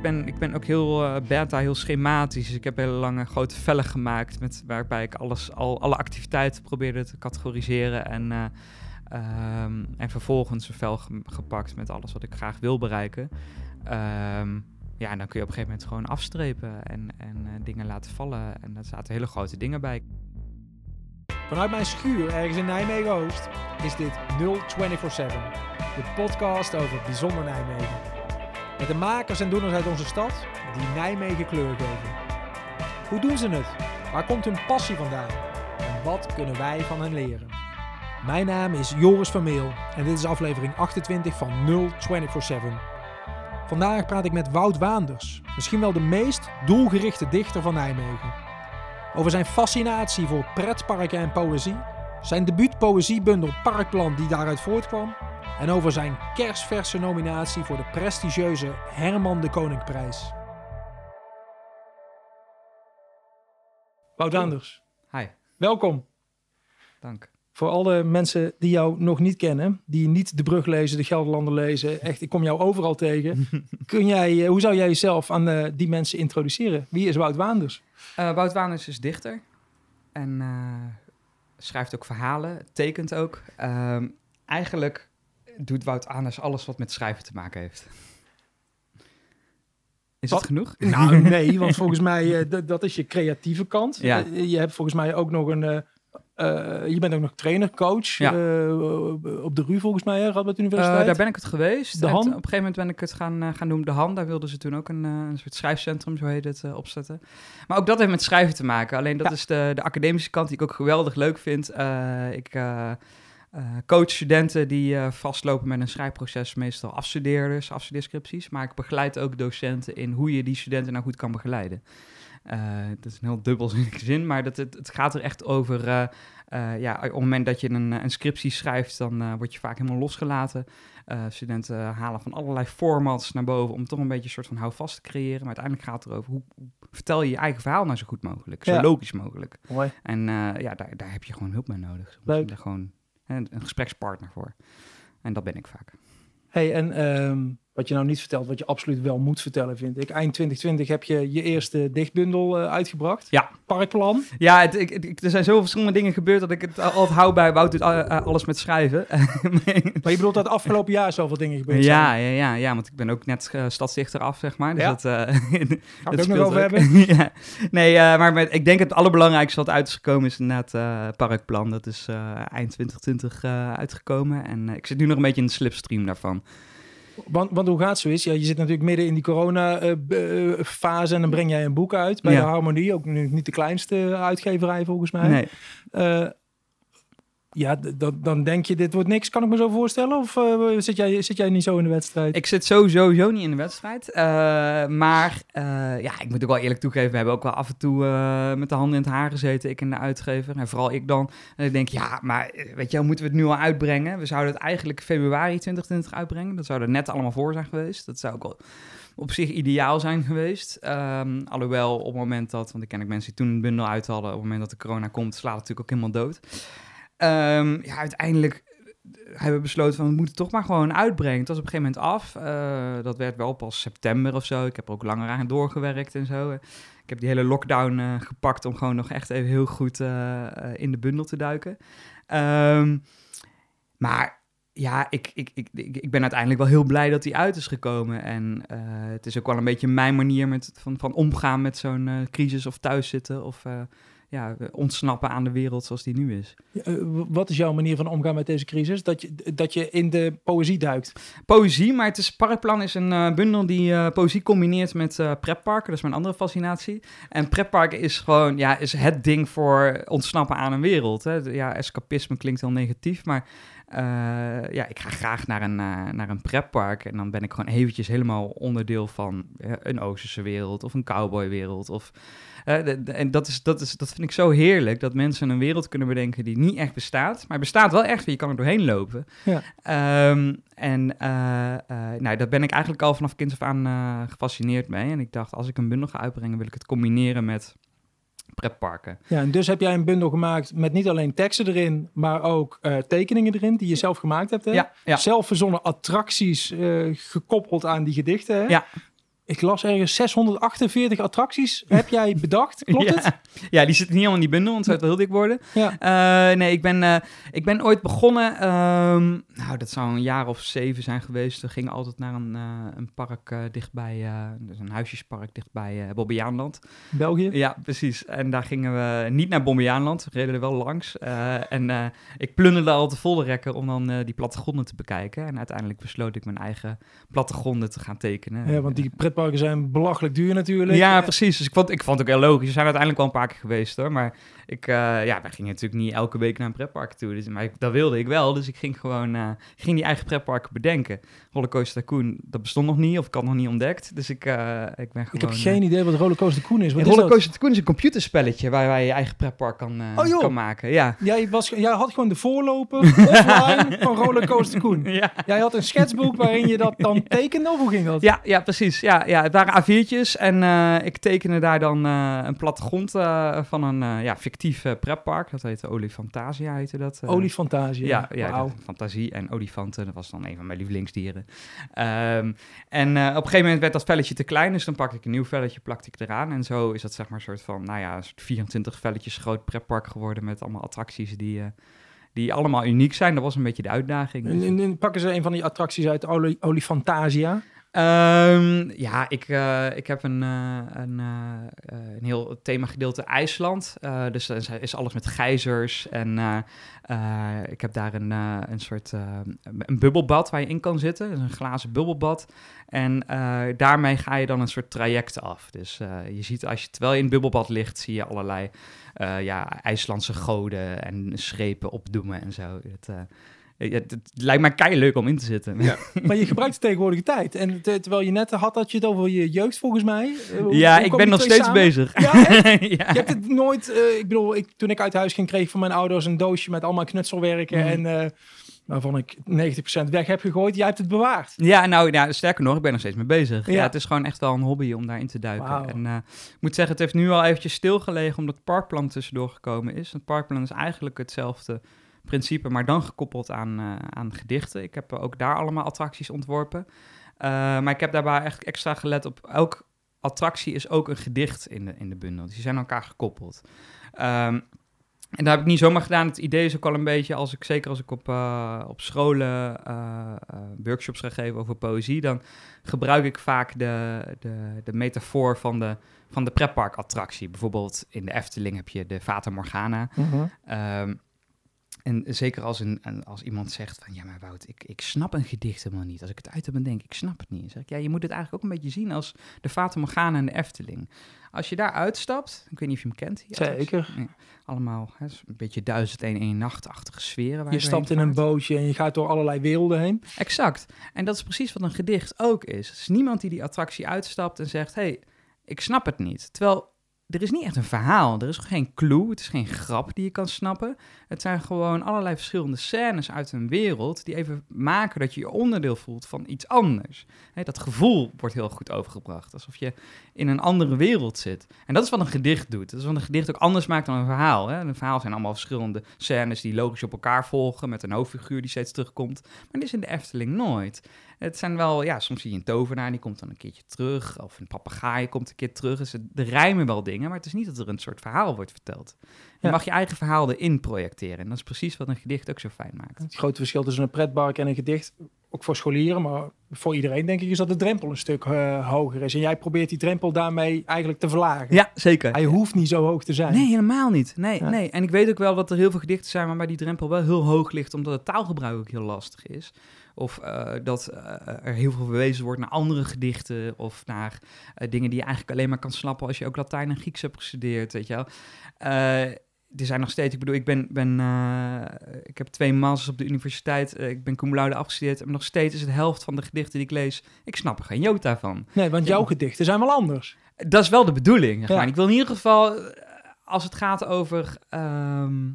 ik ben, ik ben ook heel uh, beta, heel schematisch. Dus ik heb hele lange grote vellen gemaakt met, waarbij ik alles, al, alle activiteiten probeerde te categoriseren. En, uh, um, en vervolgens een vel gepakt met alles wat ik graag wil bereiken. Um, ja, en dan kun je op een gegeven moment gewoon afstrepen en, en uh, dingen laten vallen. En daar zaten hele grote dingen bij. Vanuit mijn schuur ergens in Nijmegen Oost is dit 0247, de podcast over bijzonder Nijmegen. Met de makers en doeners uit onze stad die Nijmegen kleur geven. Hoe doen ze het? Waar komt hun passie vandaan? En wat kunnen wij van hen leren? Mijn naam is Joris Vermeel en dit is aflevering 28 van 0247. Vandaag praat ik met Wout Waanders, misschien wel de meest doelgerichte dichter van Nijmegen. Over zijn fascinatie voor pretparken en poëzie, zijn debuutpoëziebundel Parkplan die daaruit voortkwam en over zijn kerstverse nominatie voor de prestigieuze Herman de Koninkprijs. Wout Waanders. Hi. Welkom. Dank voor alle mensen die jou nog niet kennen, die niet de brug lezen, de Gelderlander lezen, echt, ik kom jou overal tegen. Kun jij, eh, hoe zou jij jezelf aan uh, die mensen introduceren? Wie is Wout Waanders? Uh, Wout Waanders is dichter en schrijft ook verhalen, tekent ook. Ehm, eigenlijk doet Wout Waanders alles wat met schrijven te maken heeft. Is dat genoeg? Nou, nee, want volgens mij, dat is je creatieve kant. Ja. je hebt volgens mij ook nog een uh, je bent ook nog trainer, coach ja. op de RU volgens mij, hè, Radboud Universiteit. Daar ben ik het geweest. De Han? Op een gegeven moment ben ik het gaan, gaan doen. De Han, daar wilden ze toen ook een, een soort schrijfcentrum, zo heet het, opzetten. Maar ook dat heeft met schrijven te maken. Alleen dat is de, de academische kant die ik ook geweldig leuk vind. ik coach studenten die vastlopen met een schrijfproces, meestal afstudeerders, afstudeerscripties. Maar ik begeleid ook docenten in hoe je die studenten nou goed kan begeleiden. Uh, dat is een heel dubbelzinnige zin, maar dat, het, het gaat er echt over. Ja, op het moment dat je een, een scriptie schrijft, dan word je vaak helemaal losgelaten. studenten halen van allerlei formats naar boven om toch een beetje een soort van houvast te creëren. Maar uiteindelijk gaat het erover hoe, hoe vertel je je eigen verhaal nou zo goed mogelijk, zo logisch mogelijk. Mooi. En ja, daar, daar heb je gewoon hulp bij nodig. Leuk. Gewoon een, een gesprekspartner voor. En dat ben ik vaak. Hey, en um, wat je nou niet vertelt, wat je absoluut wel moet vertellen, vind ik. Eind 2020 heb je je eerste dichtbundel uh, uitgebracht. Ja. Parkplan. Ja, het, ik, er zijn zoveel verschillende dingen gebeurd dat ik het altijd hou bij Wout doet uh, alles met schrijven. maar je bedoelt dat afgelopen jaar zoveel dingen gebeurd ja, zijn? Ja, ja, ja, want ik ben ook net uh, stadsdichter af, zeg maar. Dus ja. dat, uh, Gaan we het ook nog over hebben? ja. Nee, maar met, ik denk het allerbelangrijkste wat uit is gekomen is inderdaad Parkplan. Dat is eind 2020 uitgekomen en ik zit nu nog een beetje in de slipstream daarvan. Want, want hoe gaat het zo is? Ja, je zit natuurlijk midden in die corona-fase en dan breng jij een boek uit bij de Harmonie. Ook niet de kleinste uitgeverij volgens mij. Nee. Ja, dan denk je, dit wordt niks, kan ik me zo voorstellen? Of uh, zit, jij, zit jij niet zo in de wedstrijd? Ik zit sowieso niet in de wedstrijd. Uh, maar uh, ja, ik moet ook wel eerlijk toegeven, we hebben ook wel af en toe met de handen in het haar gezeten, ik en de uitgever. En vooral ik dan. En ik denk, ja, maar weet je, moeten we het nu al uitbrengen? We zouden het eigenlijk februari 2020 uitbrengen. Dat zou er net allemaal voor zijn geweest. Dat zou ook op zich ideaal zijn geweest. Um, alhoewel op het moment dat, want ik ken ook mensen die toen een bundel uit hadden, op het moment dat de corona komt, slaat het natuurlijk ook helemaal dood. Um, ja, uiteindelijk hebben we besloten van we moeten toch maar gewoon uitbrengen. Het was op een gegeven moment af. Uh, dat werd wel pas september of zo. Ik heb er ook langer aan doorgewerkt en zo. Ik heb die hele lockdown uh, gepakt om gewoon nog echt even heel goed in de bundel te duiken. Um, maar ja, ik, ik, ik, ik ben uiteindelijk wel heel blij dat die uit is gekomen. En het is ook wel een beetje mijn manier met, van, van omgaan met zo'n crisis of thuiszitten of ja, ontsnappen aan de wereld zoals die nu is. Uh, wat is jouw manier van omgaan met deze crisis? Dat je, dat je in de poëzie duikt? Poëzie, maar het is, Parkplan is een uh, bundel die uh, poëzie combineert met prepparken. Dat is mijn andere fascinatie. En prepparken is gewoon ja, is het ding voor ontsnappen aan een wereld. Hè. Ja, escapisme klinkt heel negatief, maar ja, ik ga graag naar een, naar een pretpark en dan ben ik gewoon eventjes helemaal onderdeel van een Oosterse wereld of een cowboywereld of en dat, is, dat, is, dat vind ik zo heerlijk, dat mensen een wereld kunnen bedenken die niet echt bestaat, maar bestaat wel echt, je kan er doorheen lopen. Ja. Um, en uh, uh, nou, daar ben ik eigenlijk al vanaf kind af aan gefascineerd mee. En ik dacht, als ik een bundel ga uitbrengen, wil ik het combineren met pretparken. Ja, en dus heb jij een bundel gemaakt met niet alleen teksten erin, maar ook uh, tekeningen erin die je zelf gemaakt hebt. Hè? Ja, ja. Zelf verzonnen attracties uh, gekoppeld aan die gedichten. Hè? Ja ik las ergens 648 attracties. Heb jij bedacht? Klopt ja. het? Ja, die zitten niet allemaal in die bundel, want het zou wel heel dik worden. Ja. Eh, nee, ik ben, eh, ik ben ooit begonnen. ehm, nou, dat zou een jaar of zeven zijn geweest. We gingen altijd naar een, eh, een park dichtbij, dus een huisjespark dichtbij uh, Bobbejaanland. België? Ja, precies. En daar gingen we niet naar Bobbejaanland, we reden er wel langs. En ik plunderde al te volle rekken om dan die plattegronden te bekijken. En uiteindelijk besloot ik mijn eigen plattegronden te gaan tekenen. Ja, want die pretparken zijn belachelijk duur natuurlijk. Ja, Eh, precies. Dus ik vond, ik vond het ook heel logisch. We zijn uiteindelijk wel een paar keer geweest hoor. Maar ik, eh, ja, wij gingen natuurlijk niet elke week naar een pretpark toe. Dus, maar ik, dat wilde ik wel. Dus ik ging gewoon eh, ging die eigen pretparken bedenken. Rollercoaster Tycoon, dat bestond nog niet. Of ik had nog niet ontdekt. Dus ik, ik ben gewoon... Ik heb geen idee wat Rollercoaster Koen is. Wat is dat? Rollercoaster Tycoon is een computerspelletje waar wij je eigen pretpark kan, Oh, kan maken. Ja. Jij, was, jij had gewoon de voorloper offline van Rollercoaster Koen. Ja. Jij had een schetsboek waarin je dat dan tekende, of hoe ging dat? Ja, ja, precies. Ja, ja, het waren A4'tjes en eh, ik tekende daar dan eh, een plattegrond eh, van een ja, fictief pretpark. Dat heette Olifantasia, heette dat. Oliefantasie. Ja, ja fantasie en olifanten, dat was dan een van mijn lievelingsdieren. Ehm, en op een gegeven moment werd dat velletje te klein, dus dan pakte ik een nieuw velletje, plakte ik eraan. En zo is dat zeg maar een soort van, nou ja, een soort 24 velletjes groot pretpark geworden met allemaal attracties die, die allemaal uniek zijn. Dat was een beetje de uitdaging. En, en- en pakken ze een van die attracties uit Oli- Olifantasia. Ehm, ja, ik, eh, ik heb een, eh, een, eh, een heel themagedeelte IJsland. Dus dan is- alles met gijzers. En ik heb daar een, een soort een bubbelbad waar je in kan zitten. Een glazen bubbelbad. En daarmee ga je dan een soort traject af. Dus je ziet als je, terwijl je in het bubbelbad ligt, zie je allerlei ja, IJslandse goden en schepen opdoemen en zo. Het, het, het lijkt mij kei leuk om in te zitten. Ja. Maar je gebruikt de tegenwoordige tijd. En te- terwijl je net had, had je het over je jeugd volgens mij. Eh, hoe- Ja, hoe ik ben nog steeds samen? bezig. Ja. Je hebt het nooit... eh, ik bedoel, ik, toen ik uit huis ging, kreeg ik van mijn ouders een doosje met allemaal knutselwerken. Mhm. En eh, waarvan ik 90% weg heb gegooid. Jij hebt het bewaard. Ja, nou, ja, sterker nog, ik ben nog steeds mee bezig. Ja. Ja. het is gewoon echt wel een hobby om daarin te duiken. En eh, ik moet zeggen, het heeft nu al eventjes stilgelegen omdat het parkplan tussendoor gekomen is. Het parkplan is eigenlijk hetzelfde principe, maar dan gekoppeld aan, eh, aan gedichten. Ik heb ook daar allemaal attracties ontworpen. Eh, maar ik heb daarbij echt extra gelet op elk attractie is ook een gedicht in de, in de bundel. Dus die zijn aan elkaar gekoppeld. Ehm, en dat heb ik niet zomaar gedaan. Het idee is ook al een beetje, als ik, zeker als ik op, eh, op scholen workshops ga geven over poëzie, dan gebruik ik vaak de, de, de metafoor van de, van de pretparkattractie. Bijvoorbeeld in de Efteling heb je de Fata Morgana. Ehm, en zeker als, een, een- als iemand zegt van, ja maar Wout, ik, ik snap een gedicht helemaal niet. Als ik het uit heb en denk, ik snap het niet. Dan zeg ik, ja, je moet het eigenlijk ook een beetje zien als de Fata Morgana en de Efteling. Als je daar uitstapt, ik weet niet of je hem kent. Zeker. Ja, allemaal hè, een beetje duizend één één nachtachtige sferen. waar Je stapt in een bootje en je gaat door allerlei werelden heen. Exact. En dat is precies wat een gedicht ook is. Het is niemand die die attractie uitstapt en zegt, hey, ik snap het niet. Terwijl er is niet echt een verhaal. Er is geen clue. Het is geen grap die je kan snappen. Het zijn gewoon allerlei verschillende scènes uit een wereld die even maken dat je je onderdeel voelt van iets anders. Dat gevoel wordt heel goed overgebracht. Alsof je in een andere wereld zit. En dat is wat een gedicht doet. Dat is wat een gedicht ook anders maakt dan een verhaal. Een verhaal zijn allemaal verschillende scènes die logisch op elkaar volgen met een hoofdfiguur die steeds terugkomt. Maar dat is in de Efteling nooit. Het zijn wel, ja, soms zie je een tovenaar, die komt dan een keertje terug. Of een papegaai komt een keer terug. Dus het- er rijmen wel dingen, maar het is niet dat er een soort verhaal wordt verteld. Je Ja. mag je eigen verhaal erin projecteren. En dat is precies wat een gedicht ook zo fijn maakt. Het grote verschil tussen een pretpark en een gedicht, ook voor scholieren, maar voor iedereen denk ik, is dat de drempel een stuk eh, hoger is. En jij probeert die drempel daarmee eigenlijk te verlagen. Ja, zeker. Hij hoeft niet zo hoog te zijn. Nee, helemaal niet. Nee, Ja. nee. En ik weet ook wel dat er heel veel gedichten zijn waarbij die drempel wel heel hoog ligt, omdat het taalgebruik ook heel lastig is. Of eh, dat eh, er heel veel verwezen wordt naar andere gedichten of naar eh, dingen die je eigenlijk alleen maar kan snappen als je ook Latijn en Grieks hebt gestudeerd, weet je wel. Er zijn nog steeds, ik bedoel, ik ben, ben ik heb twee masters op de universiteit, ik ben cum laude afgestudeerd en nog steeds is het helft van de gedichten die ik lees, ik snap er geen jota van. Nee, want jouw gedichten zijn wel anders. Dat is wel de bedoeling. Ja. Ik wil in ieder geval, als het gaat over. ehm,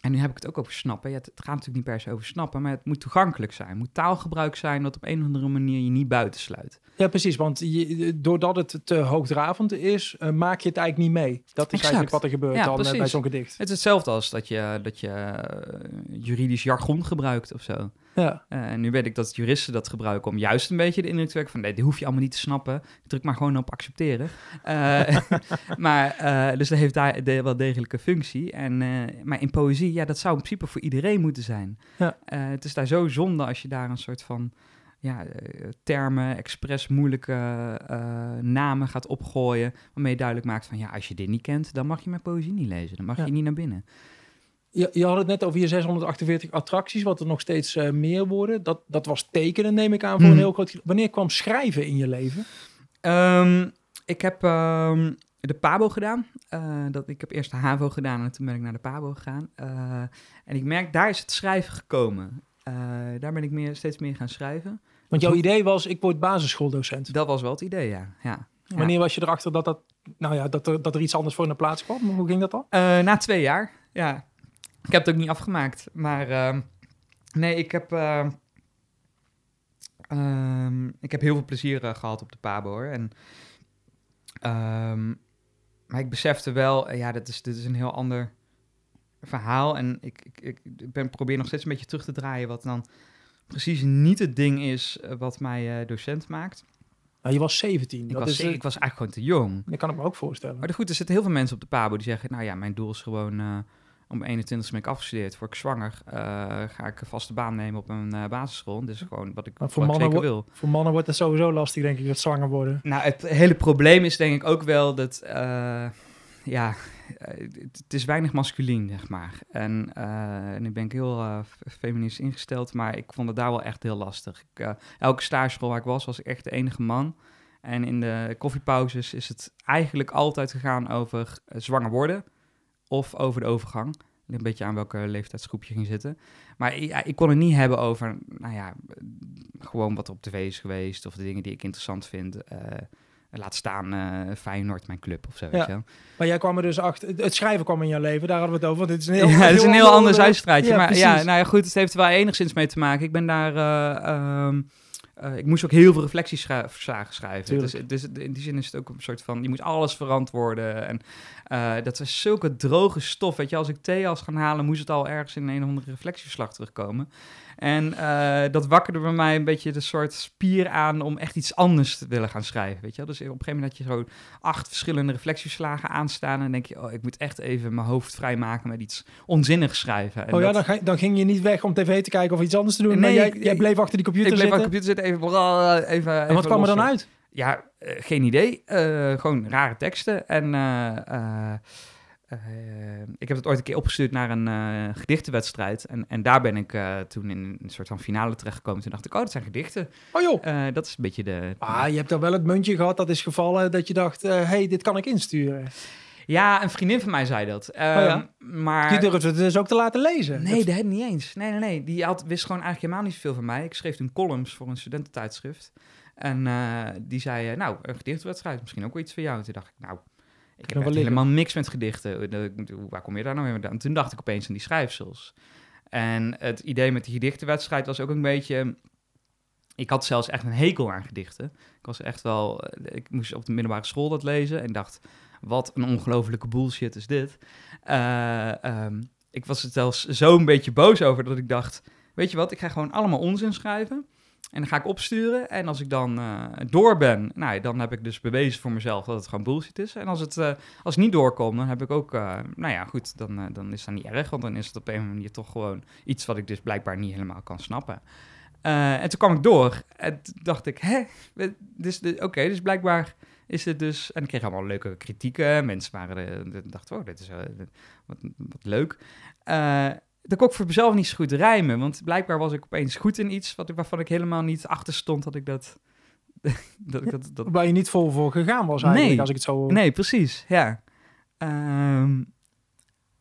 en nu heb ik het ook over snappen. Ja, het, gaat natuurlijk niet per se over snappen, maar het moet toegankelijk zijn. Het moet taalgebruik zijn dat op een of andere manier je niet buitensluit. Ja, precies. Want je, doordat het te hoogdravend is, eh, maak je het eigenlijk niet mee. Dat is Exact. eigenlijk wat er gebeurt Ja, dan eh, bij zo'n gedicht. Het is hetzelfde als dat je, dat je eh, juridisch jargon gebruikt of zo. Ja. Eh, en nu weet ik dat juristen dat gebruiken om juist een beetje de indruk te werken van nee, die hoef je allemaal niet te snappen. Druk maar gewoon op accepteren. Eh, maar, eh, dus dat heeft daar de, wel degelijke functie. En, maar in poëzie, ja, dat zou in principe voor iedereen moeten zijn. Ja. Het is daar zo zonde als je daar een soort van ja, termen, expres moeilijke namen gaat opgooien. Waarmee je duidelijk maakt van ja, als je dit niet kent, dan mag je mijn poëzie niet lezen. Dan mag Ja. je niet naar binnen. Je, je had het net over je 648 attracties, wat er nog steeds eh, meer worden. Dat, dat was tekenen, neem ik aan, voor Hmm. een heel groot... Wanneer kwam schrijven in je leven? Ehm, ik heb ehm, de PABO gedaan. Eh, dat, ik heb eerst de HAVO gedaan en toen ben ik naar de PABO gegaan. Eh, en ik merk, daar is het schrijven gekomen. Daar ben ik meer, steeds meer gaan schrijven. Want jouw idee was, ik word basisschooldocent. Dat was wel het idee, ja. ja. Ja. Wanneer was je erachter dat, dat, nou ja, dat, er, dat er iets anders voor in de plaats kwam? Hoe ging dat dan? Na twee jaar, ja. Ik heb het ook niet afgemaakt. Maar ehm, nee, ik heb, ehm, ehm, ik heb heel veel plezier eh, gehad op de PABO, hoor. En, maar ik besefte wel, eh, ja, dit is, dit is een heel ander verhaal. En ik, ik, ik ben, probeer nog steeds een beetje terug te draaien... wat dan precies niet het ding is eh, wat mij docent maakt. Nou, je was 17. Ik dat, was, is, ik was eigenlijk gewoon te jong. dat kan ik me ook voorstellen. Maar goed, er zitten heel veel mensen op de PABO die zeggen... nou ja, mijn doel is gewoon om 21 ben ik afgestudeerd. Word ik zwanger, eh, ga ik een vaste baan nemen op een eh, basisschool. Is gewoon wat ik, Maar voor wat ik mannen zeker wil. Voor mannen wordt het sowieso lastig, denk ik, dat zwanger worden. Nou, het hele probleem is denk ik ook wel dat... eh, ja, het, is weinig masculien, zeg maar. En, eh, en ik ben heel f- feministisch ingesteld, maar ik vond het daar wel echt heel lastig. Ik, elke stageschool waar ik was, was ik echt de enige man. En in de koffiepauzes is het eigenlijk altijd gegaan over zwanger worden of over de overgang. Een beetje aan welke leeftijdsgroep je ging zitten. Maar ik kon het niet hebben over, nou ja, gewoon wat er op tv is geweest of de dingen die ik interessant vind. Eh, laat staan eh Feyenoord, mijn club of zo, weet je. Maar jij kwam er dus achter, het- schrijven kwam in jouw leven, daar hadden we het over. Want dit is een heel, ja, het is een heel ander. Ja, maar ja, nou ja, goed, het heeft er wel enigszins mee te maken. Ik ben daar... eh, ehm, eh, ik moest ook heel veel reflectieverslagen schrijven. Dus, dus in die zin is het ook een soort van... Je moet alles verantwoorden. En eh, dat is zulke droge stof. Weet je, als ik thee als gaan halen... moest het al ergens in een of andere reflectieverslag terugkomen. En eh, dat wakkerde bij mij een beetje de soort spier aan... om echt iets anders te willen gaan schrijven. Weet je wel? Dus op een gegeven moment had je zo acht verschillende reflectieverslagen aanstaan... en dan denk je, oh, ik moet echt even mijn hoofd vrijmaken met iets onzinnigs schrijven. En Oh ja, dat- dan, ga- dan ging je niet weg om tv te kijken of iets anders te doen. Nee, maar jij, ik- jij bleef achter die computer ik bleef aan de zitten. computer zitten, even... even en wat kwam er dan uit? Ja, eh, geen idee. Eh, gewoon rare teksten. En eh, ik heb het ooit een keer opgestuurd naar een eh, gedichtenwedstrijd. En, en daar ben ik eh, toen in een soort van finale terechtgekomen. Toen dacht ik, oh, dat zijn gedichten. Oh joh. Dat is een beetje de... Ah, je hebt dan wel het muntje gehad dat is gevallen dat je dacht, hé, hey, dit kan ik insturen. Ja, een vriendin van mij zei dat. Ehm, Oh ja? Maar... Je durft het dus ook te laten lezen. Nee, dat niet eens. Nee, nee, nee. Die had, wist gewoon eigenlijk helemaal niet zoveel van mij. Ik schreef toen columns voor een studententijdschrift. En die zei, nou, een gedichtwedstrijd, misschien ook wel iets voor jou. Toen dacht ik, nou, ik heb helemaal niks met gedichten. Eh, Waar kom je daar nou vandaan? En toen dacht ik opeens aan die schrijfsels. En het idee met die gedichtenwedstrijd was ook een beetje... Ik had zelfs echt een hekel aan gedichten. Ik was echt wel... eh, Ik moest op de middelbare school dat lezen en dacht... Wat een ongelofelijke bullshit is dit. Eh, ehm, ik was er zelfs zo een beetje boos over dat ik dacht... Weet je wat, ik ga gewoon allemaal onzin schrijven. En dan ga ik opsturen. En als ik dan eh, door ben, nou, dan heb ik dus bewezen voor mezelf dat het gewoon bullshit is. En als het eh, als niet doorkomt, dan heb ik ook, eh, nou ja, goed, dan, dan is dat niet erg. Want dan is het op een manier toch gewoon iets wat ik dus blijkbaar niet helemaal kan snappen. En toen kwam ik door. En dacht ik, hè? Dus, Oké, dus blijkbaar is het dus... En ik kreeg allemaal leuke kritieken. Mensen waren, dachten, oh, dit is wat, wat leuk. Dat kon ik voor mezelf niet zo goed rijmen. Want blijkbaar was ik opeens goed in iets wat ik, waarvan ik helemaal niet achter stond dat ik dat... dat, ik dat, dat Waar je niet vol voor gegaan was eigenlijk, Nee. als ik het zo... Nee, precies, ja. Ehm, maar,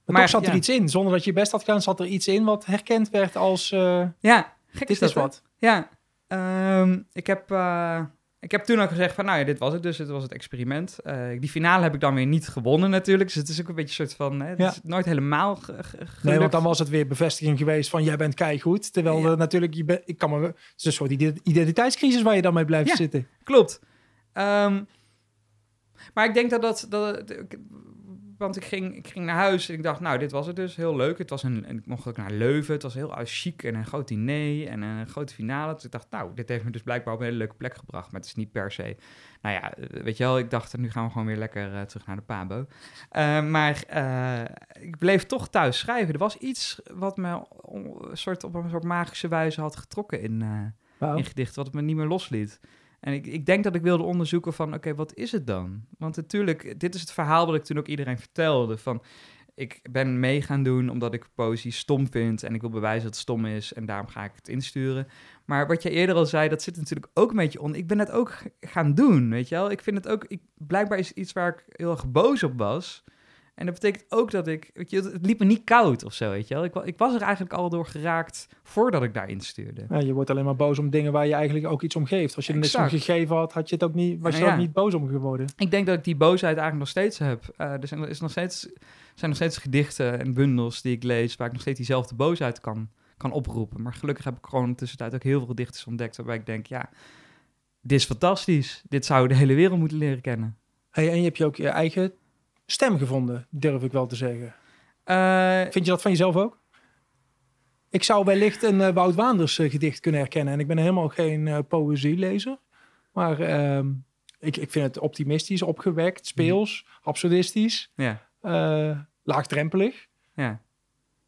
maar, toch zat er ja. iets in. Zonder dat je best had gedaan, zat er iets in wat herkend werd als... eh ja, gek dit is dat, wat. Ja, ehm, ik, heb, eh, ik heb toen ook gezegd van, nou ja, dit was het dus, dit was het experiment. Eh, die finale heb ik dan weer niet gewonnen natuurlijk, dus het is ook een beetje een soort van, hè, het Ja. is nooit helemaal ge- Nee, want dan was het weer bevestiging geweest van jij bent keigoed. Terwijl Ja. er natuurlijk, je ik kan me, het is een soort ide- identiteitscrisis waar je dan mee blijft Ja. zitten. Klopt. Ehm, maar ik denk dat dat, dat want ik ging, ik ging naar huis en ik dacht, nou, dit was het dus. Heel leuk. Het was een, en ik mocht ook naar Leuven. Het was heel uh, chic en een groot diner en een grote finale. Dus ik dacht, nou, dit heeft me dus blijkbaar op een hele leuke plek gebracht. Maar het is niet per se... Nou ja, eh, weet je wel, ik dacht, nu gaan we gewoon weer lekker uh, terug naar de Pabo. Uh, maar ik bleef toch thuis schrijven. Er was iets wat me soort, op een soort magische wijze had getrokken in, wow. in gedicht, wat het me niet meer losliet. En ik, ik denk dat ik wilde onderzoeken van, oké, wat is het dan? Want natuurlijk, dit is het verhaal wat ik toen ook iedereen vertelde. Van, ik ben mee gaan doen omdat ik poëzie stom vind en ik wil bewijzen dat het stom is en daarom ga ik het insturen. Maar wat je eerder al zei, dat zit natuurlijk ook een beetje on. Ik ben het ook gaan doen, weet je wel. Ik vind het ook, ik, blijkbaar is iets waar ik heel erg boos op was. En dat betekent ook dat ik, weet je, het liep me niet koud of zo, weet je wel. Ik, ik was er eigenlijk al door geraakt voordat ik daarin stuurde. Ja, je wordt alleen maar boos om dingen waar je eigenlijk ook iets om geeft. Als je er niks om gegeven had, had je het ook niet, was je ja. ook niet boos om geworden. Ik denk dat ik die boosheid eigenlijk nog steeds heb. Uh, er zijn, is nog steeds, zijn nog steeds gedichten en bundels die ik lees waar ik nog steeds diezelfde boosheid kan, kan oproepen. Maar gelukkig heb ik gewoon tussentijd ook heel veel dichters ontdekt waarbij ik denk, ja, dit is fantastisch. Dit zou de hele wereld moeten leren kennen. Hey, en je hebt je ook je eigen stem gevonden, durf ik wel te zeggen. Uh, Vind je dat van jezelf ook? Ik zou wellicht een uh, Wout Waanders uh, gedicht kunnen herkennen. En ik ben helemaal geen poëzielezer. Maar ehm, ik, ik vind het optimistisch, opgewekt, speels, mm. absurdistisch. Ja. laagdrempelig. Ja.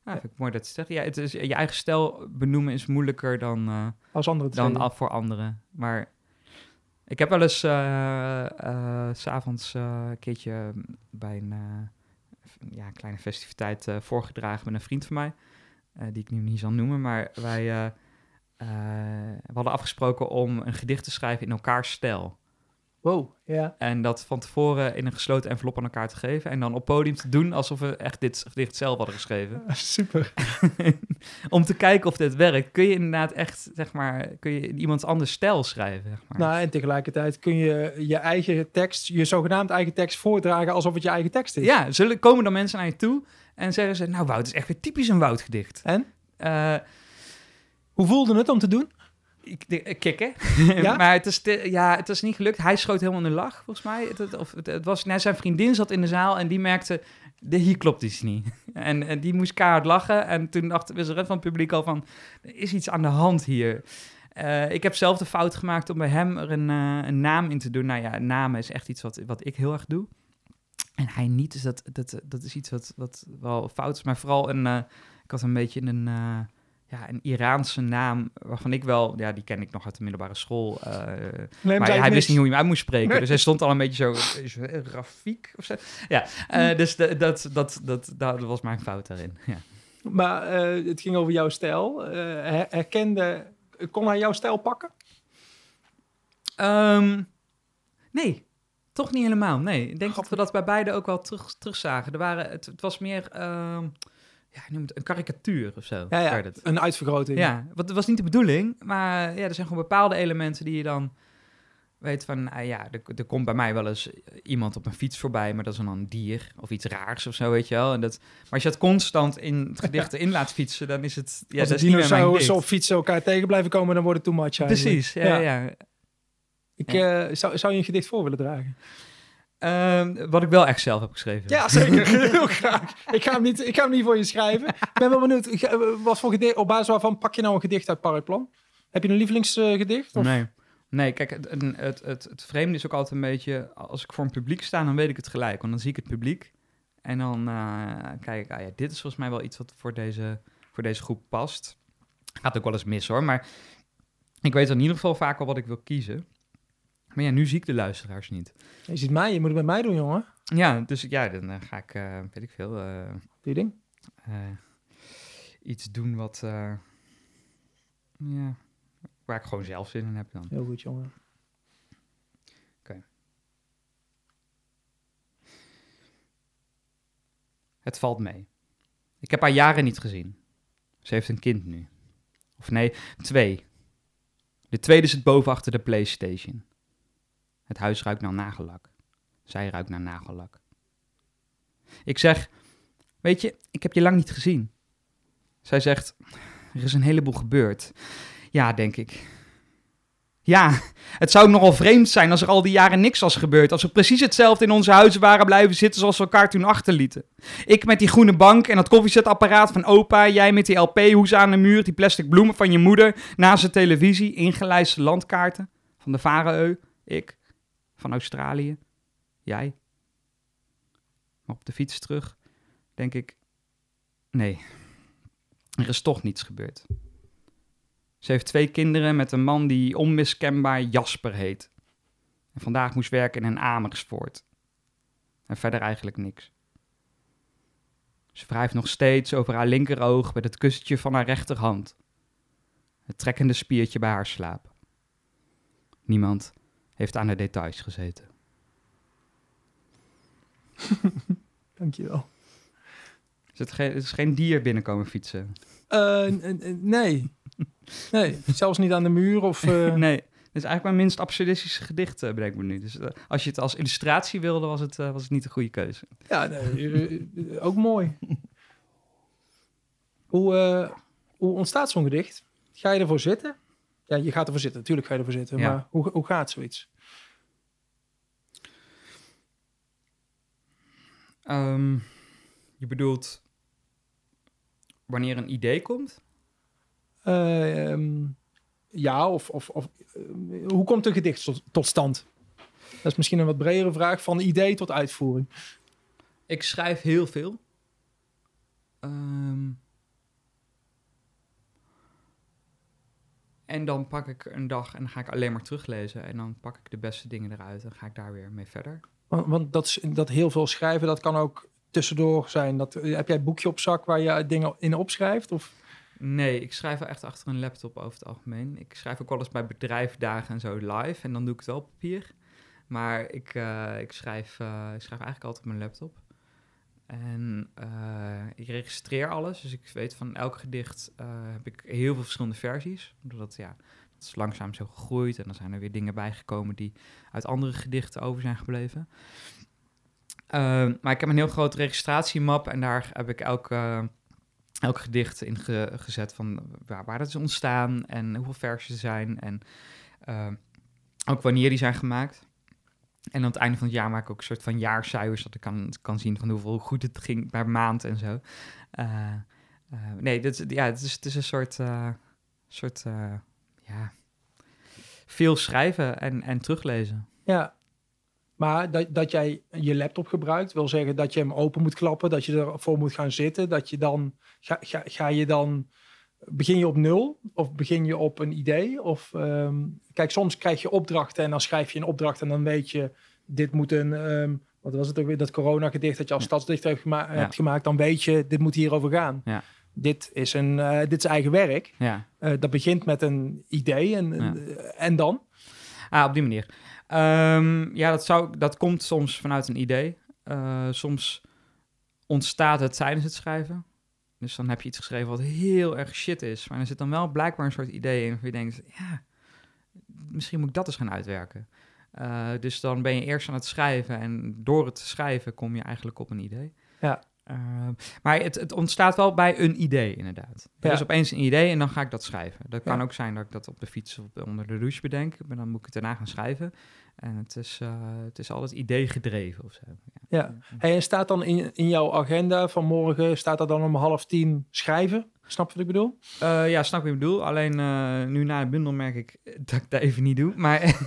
Ja, vind ik mooi dat je Ja, het is, je eigen stijl benoemen is moeilijker dan, Als anderen dan af voor anderen. Maar ik heb wel eens uh, uh, s'avonds uh, een keertje bij een ja, kleine festiviteit voorgedragen met een vriend van mij, die ik nu niet zal noemen, maar wij we hadden afgesproken om een gedicht te schrijven in elkaars stijl. Wow, ja. En dat van tevoren in een gesloten envelop aan elkaar te geven. En dan op podium te doen alsof we echt dit gedicht zelf hadden geschreven. Super. Om te kijken of dit werkt, kun je inderdaad echt, zeg maar, kun je iemands anders stijl schrijven. Zeg maar. Nou, en tegelijkertijd kun je je eigen tekst, je zogenaamd eigen tekst voordragen alsof het je eigen tekst is. Ja, zullen, komen dan mensen naar je toe en zeggen ze, nou Wout, het is echt weer typisch een Wout-gedicht. En? Uh, Hoe voelde het om te doen? Ik, kikken. Ja? maar het is, ja, het is niet gelukt. Hij schoot helemaal in de lach, volgens mij. Het, of, het, was, nou, zijn vriendin zat in de zaal en die merkte... De, hier klopt iets niet. En, en die moest kaart lachen. En toen dacht we van het publiek al van... Er is iets aan de hand hier. Uh, ik heb zelf de fout gemaakt om bij hem er een, uh, een naam in te doen. Nou ja, namen is echt iets wat, wat ik heel erg doe. En hij niet, dus dat, dat, dat is iets wat, wat wel fout is. Maar vooral een... Uh, ik had een beetje een ja, een Iraanse naam waarvan ik wel, ja, die ken ik nog uit de middelbare school. Uh, maar hij wist niet hoe hij hem uit moest spreken. Dus hij stond al een beetje zo, Rafik of zo. Ja, uh, dus de, dat, dat, dat, dat was mijn fout daarin. Ja. Maar uh, het ging over jouw stijl. herkende, kon hij jouw stijl pakken? Um, nee, toch niet helemaal. Nee, ik denk dat we dat bij beide ook wel terug, terugzagen. Er waren, het, het was meer... Uh, ja, noem het een karikatuur of zo. Ja, ja het. een uitvergroting. Ja, wat was niet de bedoeling, maar ja, er zijn gewoon bepaalde elementen die je dan weet van, ah, ja, er, er, komt bij mij wel eens iemand op een fiets voorbij, maar dat is dan een dier of iets raars of zo, weet je wel. En dat, maar als je het constant in het gedicht in laat fietsen, dan is het... Ja, als dat zo op fietsen elkaar tegen blijven komen, dan wordt het too much Precies, ja, ja. Ik uh, zou, zou je een gedicht voor willen dragen? Um, wat ik wel echt zelf heb geschreven. Ja, zeker. Heel graag. Ik ga, hem niet, ik ga hem niet voor je schrijven. Ik ben wel benieuwd, eh, wat voor gedicht, op basis waarvan pak je nou een gedicht uit Parkplan? Heb je een lievelingsgedicht? Nee. Nee, kijk, het, het, het, het vreemde is ook altijd een beetje... Als ik voor een publiek sta, dan weet ik het gelijk. Want dan zie ik het publiek. En dan uh, kijk ik, ah ja, dit is volgens mij wel iets wat voor deze, voor deze groep past. Gaat ook wel eens mis hoor, maar... Ik weet in ieder geval vaak al wat ik wil kiezen. Maar ja, nu zie ik de luisteraars niet. Je ziet mij, je moet het met mij doen, jongen. Ja, dus ja, dan uh, ga ik, uh, weet ik veel... Uh, Die ding? iets doen wat... ja, waar ik gewoon zelf zin in heb dan. Heel goed, jongen. Oké. Okay. Het valt mee. Ik heb haar jaren niet gezien. Ze heeft een kind nu. Of nee, twee. De tweede zit boven achter de PlayStation. Het huis ruikt naar nagellak. Zij ruikt naar nagellak. Ik zeg, weet je, ik heb je lang niet gezien. Zij zegt, er is een heleboel gebeurd. Ja, denk ik. Ja, het zou nogal vreemd zijn als er al die jaren niks was gebeurd. Als we precies hetzelfde in onze huizen waren blijven zitten zoals we elkaar toen achterlieten. Ik met die groene bank en dat koffiezetapparaat van opa. Jij met die LP-hoes aan de muur, die plastic bloemen van je moeder. Naast de televisie, ingelijste landkaarten van de Faroe. Ik, van Australië. Jij. Op de fiets terug, denk ik... Nee, er is toch niets gebeurd. Ze heeft twee kinderen met een man die onmiskenbaar Jasper heet. En vandaag moest werken in een Amersfoort. En verder eigenlijk niks. Ze wrijft nog steeds over haar linkeroog met het kussentje van haar rechterhand. Het trekkende spiertje bij haar slaap. Niemand heeft aan de details gezeten. Dankjewel. Is het, geen, het is geen dier binnenkomen fietsen? Eh, nee. Nee, zelfs niet aan de muur of... eh, nee, dit is eigenlijk mijn minst absurdistische gedicht, uh, bedenk ik me nu. Dus eh, als je het als illustratie wilde, was het, eh, was het niet de goede keuze. Ja, nee, eh, eh, ook mooi. Hoe, eh, hoe ontstaat zo'n gedicht? Ga je ervoor zitten? Ja, je gaat ervoor zitten. Natuurlijk ga je ervoor zitten. Ja. Maar hoe, hoe gaat zoiets? Ehm, je bedoelt wanneer een idee komt? Eh, ehm, ja, of, of, of eh, hoe komt een gedicht tot, tot stand? Dat is misschien een wat bredere vraag. Van idee tot uitvoering. Ik schrijf heel veel. Ehm, en dan pak ik een dag en dan ga ik alleen maar teruglezen. En dan pak ik de beste dingen eruit en ga ik daar weer mee verder. Want, want dat, dat heel veel schrijven, dat kan ook tussendoor zijn. Dat, heb jij een boekje op zak waar je dingen in opschrijft? Of? Nee, ik schrijf wel echt achter een laptop over het algemeen. Ik schrijf ook wel eens bij bedrijfdagen en zo live. En dan doe ik het wel op papier. Maar ik, eh, ik, schrijf, eh, ik schrijf eigenlijk altijd op mijn laptop. En eh, ik registreer alles. Dus ik weet van elk gedicht heb ik heel veel verschillende versies. Doordat ja, is langzaam zo gegroeid. En dan zijn er weer dingen bijgekomen die uit andere gedichten over zijn gebleven. Ehm, maar ik heb een heel grote registratiemap. En daar heb ik elke eh, elk gedicht in ge- gezet van waar, waar dat is ontstaan en hoeveel versies er zijn en eh, ook wanneer die zijn gemaakt. En aan het einde van het jaar maak ik ook een soort van jaarcijfers, dat ik kan, kan zien van hoeveel hoe goed het ging per maand en zo. Eh, nee, is- ja, het, is, het is een soort, soort ja, veel schrijven en, en teruglezen. Ja. Maar dat, dat jij je laptop gebruikt, wil zeggen dat je hem open moet klappen, dat je ervoor moet gaan zitten, dat je dan, ga, ga, ga je dan, begin je op nul of begin je op een idee? Of, ehm, kijk, soms krijg je opdrachten en dan schrijf je een opdracht en dan weet je, dit moet een, ehm, wat was het ook weer, dat corona-gedicht dat je als stadsdichter hebt, gema- Ja. hebt gemaakt, dan weet je, dit moet hierover gaan. Ja. Dit is een, eh, dit is eigen werk. Ja. Eh, dat begint met een idee en, en dan? Ah, op die manier. Ehm, ja, dat, zou, dat komt soms vanuit een idee. Eh, soms ontstaat het tijdens het schrijven. Dus dan heb je iets geschreven wat heel erg shit is. Maar er zit dan wel blijkbaar een soort idee in. Waarvan je denkt, ja, misschien moet ik dat eens gaan uitwerken. Eh, dus dan ben je eerst aan het schrijven. En door het schrijven kom je eigenlijk op een idee. Ja. Ehm, maar het, het ontstaat wel bij een idee, inderdaad. Er Ja. is opeens een idee en dan ga ik dat schrijven. Dat kan Ja. ook zijn dat ik dat op de fiets of onder de douche bedenk. Maar dan moet ik het daarna gaan schrijven. En het is, eh, het is altijd idee gedreven of zo. Ja. Hey, en staat dan in, in jouw agenda van morgen, staat er dan om half tien schrijven? Snap je wat ik bedoel? Eh, ja, snap je wat ik bedoel. Alleen eh, nu na de bundel merk ik dat ik dat even niet doe. Maar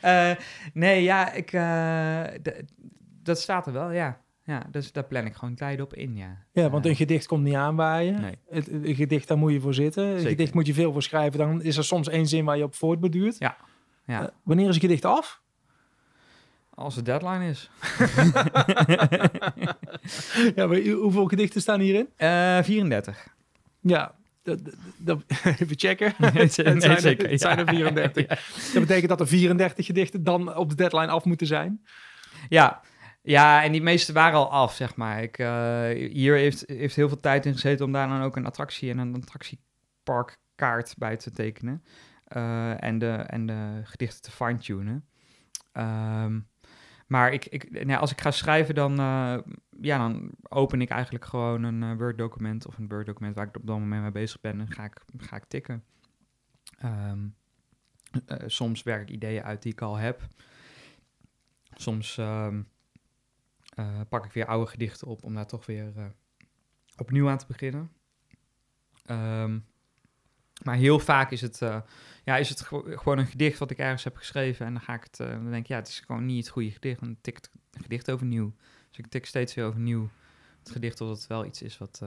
nee, ja, ik, dat staat er wel, ja. Ja, dus daar plan ik gewoon tijd op in, ja. Ja, want Eh, een gedicht komt niet aanwaaien. Nee. Het, een gedicht, daar moet je voor zitten. Een Zeker. gedicht moet je veel voor schrijven. Dan is er soms één zin waar je op voortbeduurt. Ja, ja. Eh, wanneer is een gedicht af? Als de deadline is. ja, maar hoe- hoeveel gedichten staan hierin? Eh 34. Ja, dat, dat- even checken. Nee, het zijn, er- zeker, het zijn ja. er 34. Dat betekent dat er 34 gedichten dan op de deadline af moeten zijn. Ja. Ja, en die meeste waren al af, zeg maar. Ik, eh, hier heeft, heeft heel veel tijd in gezeten om daar dan ook een attractie en een attractieparkkaart bij te tekenen. Eh, en, de, en de gedichten te fine-tunen. Ehm, maar ik, ik, nou als ik ga schrijven, dan, eh, ja, dan open ik eigenlijk gewoon een Word-document of een Word-document waar ik op dat moment mee bezig ben en ga ik, ga ik tikken. Ehm, Eh, soms werk ik ideeën uit die ik al heb. Soms ehm, eh, pak ik weer oude gedichten op om daar toch weer eh, opnieuw aan te beginnen. Ehm, maar heel vaak is het, eh, ja, is het gewo- gewoon een gedicht wat ik ergens heb geschreven. En dan ga ik het, dan denk ik, ja, het is gewoon niet het goede gedicht. Dan tik ik het gedicht overnieuw. Dus ik tik steeds weer overnieuw het gedicht tot het wel iets is wat,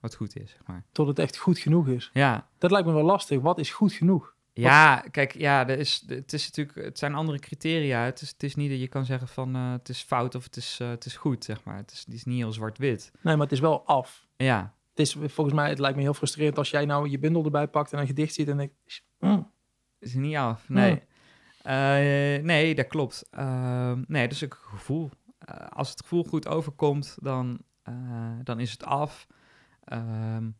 wat goed is, zeg maar. Tot het echt goed genoeg is. Ja, Dat lijkt me wel lastig. Wat is goed genoeg? Ja, kijk, ja, er is, het is natuurlijk, het zijn andere criteria. Het is, het is niet dat je kan zeggen van eh, het is fout of het is, eh, het is goed, zeg maar. Het is, het is niet heel zwart-wit. Nee, maar het is wel af. Ja, Het is volgens mij, het lijkt me heel frustrerend als jij nou je bundel erbij pakt en een gedicht ziet en denkt, mm, het is niet af. Nee, Eh, nee dat klopt. Ehm, nee, dat is ook een gevoel. Als het gevoel goed overkomt, dan, dan is het af. Ehm,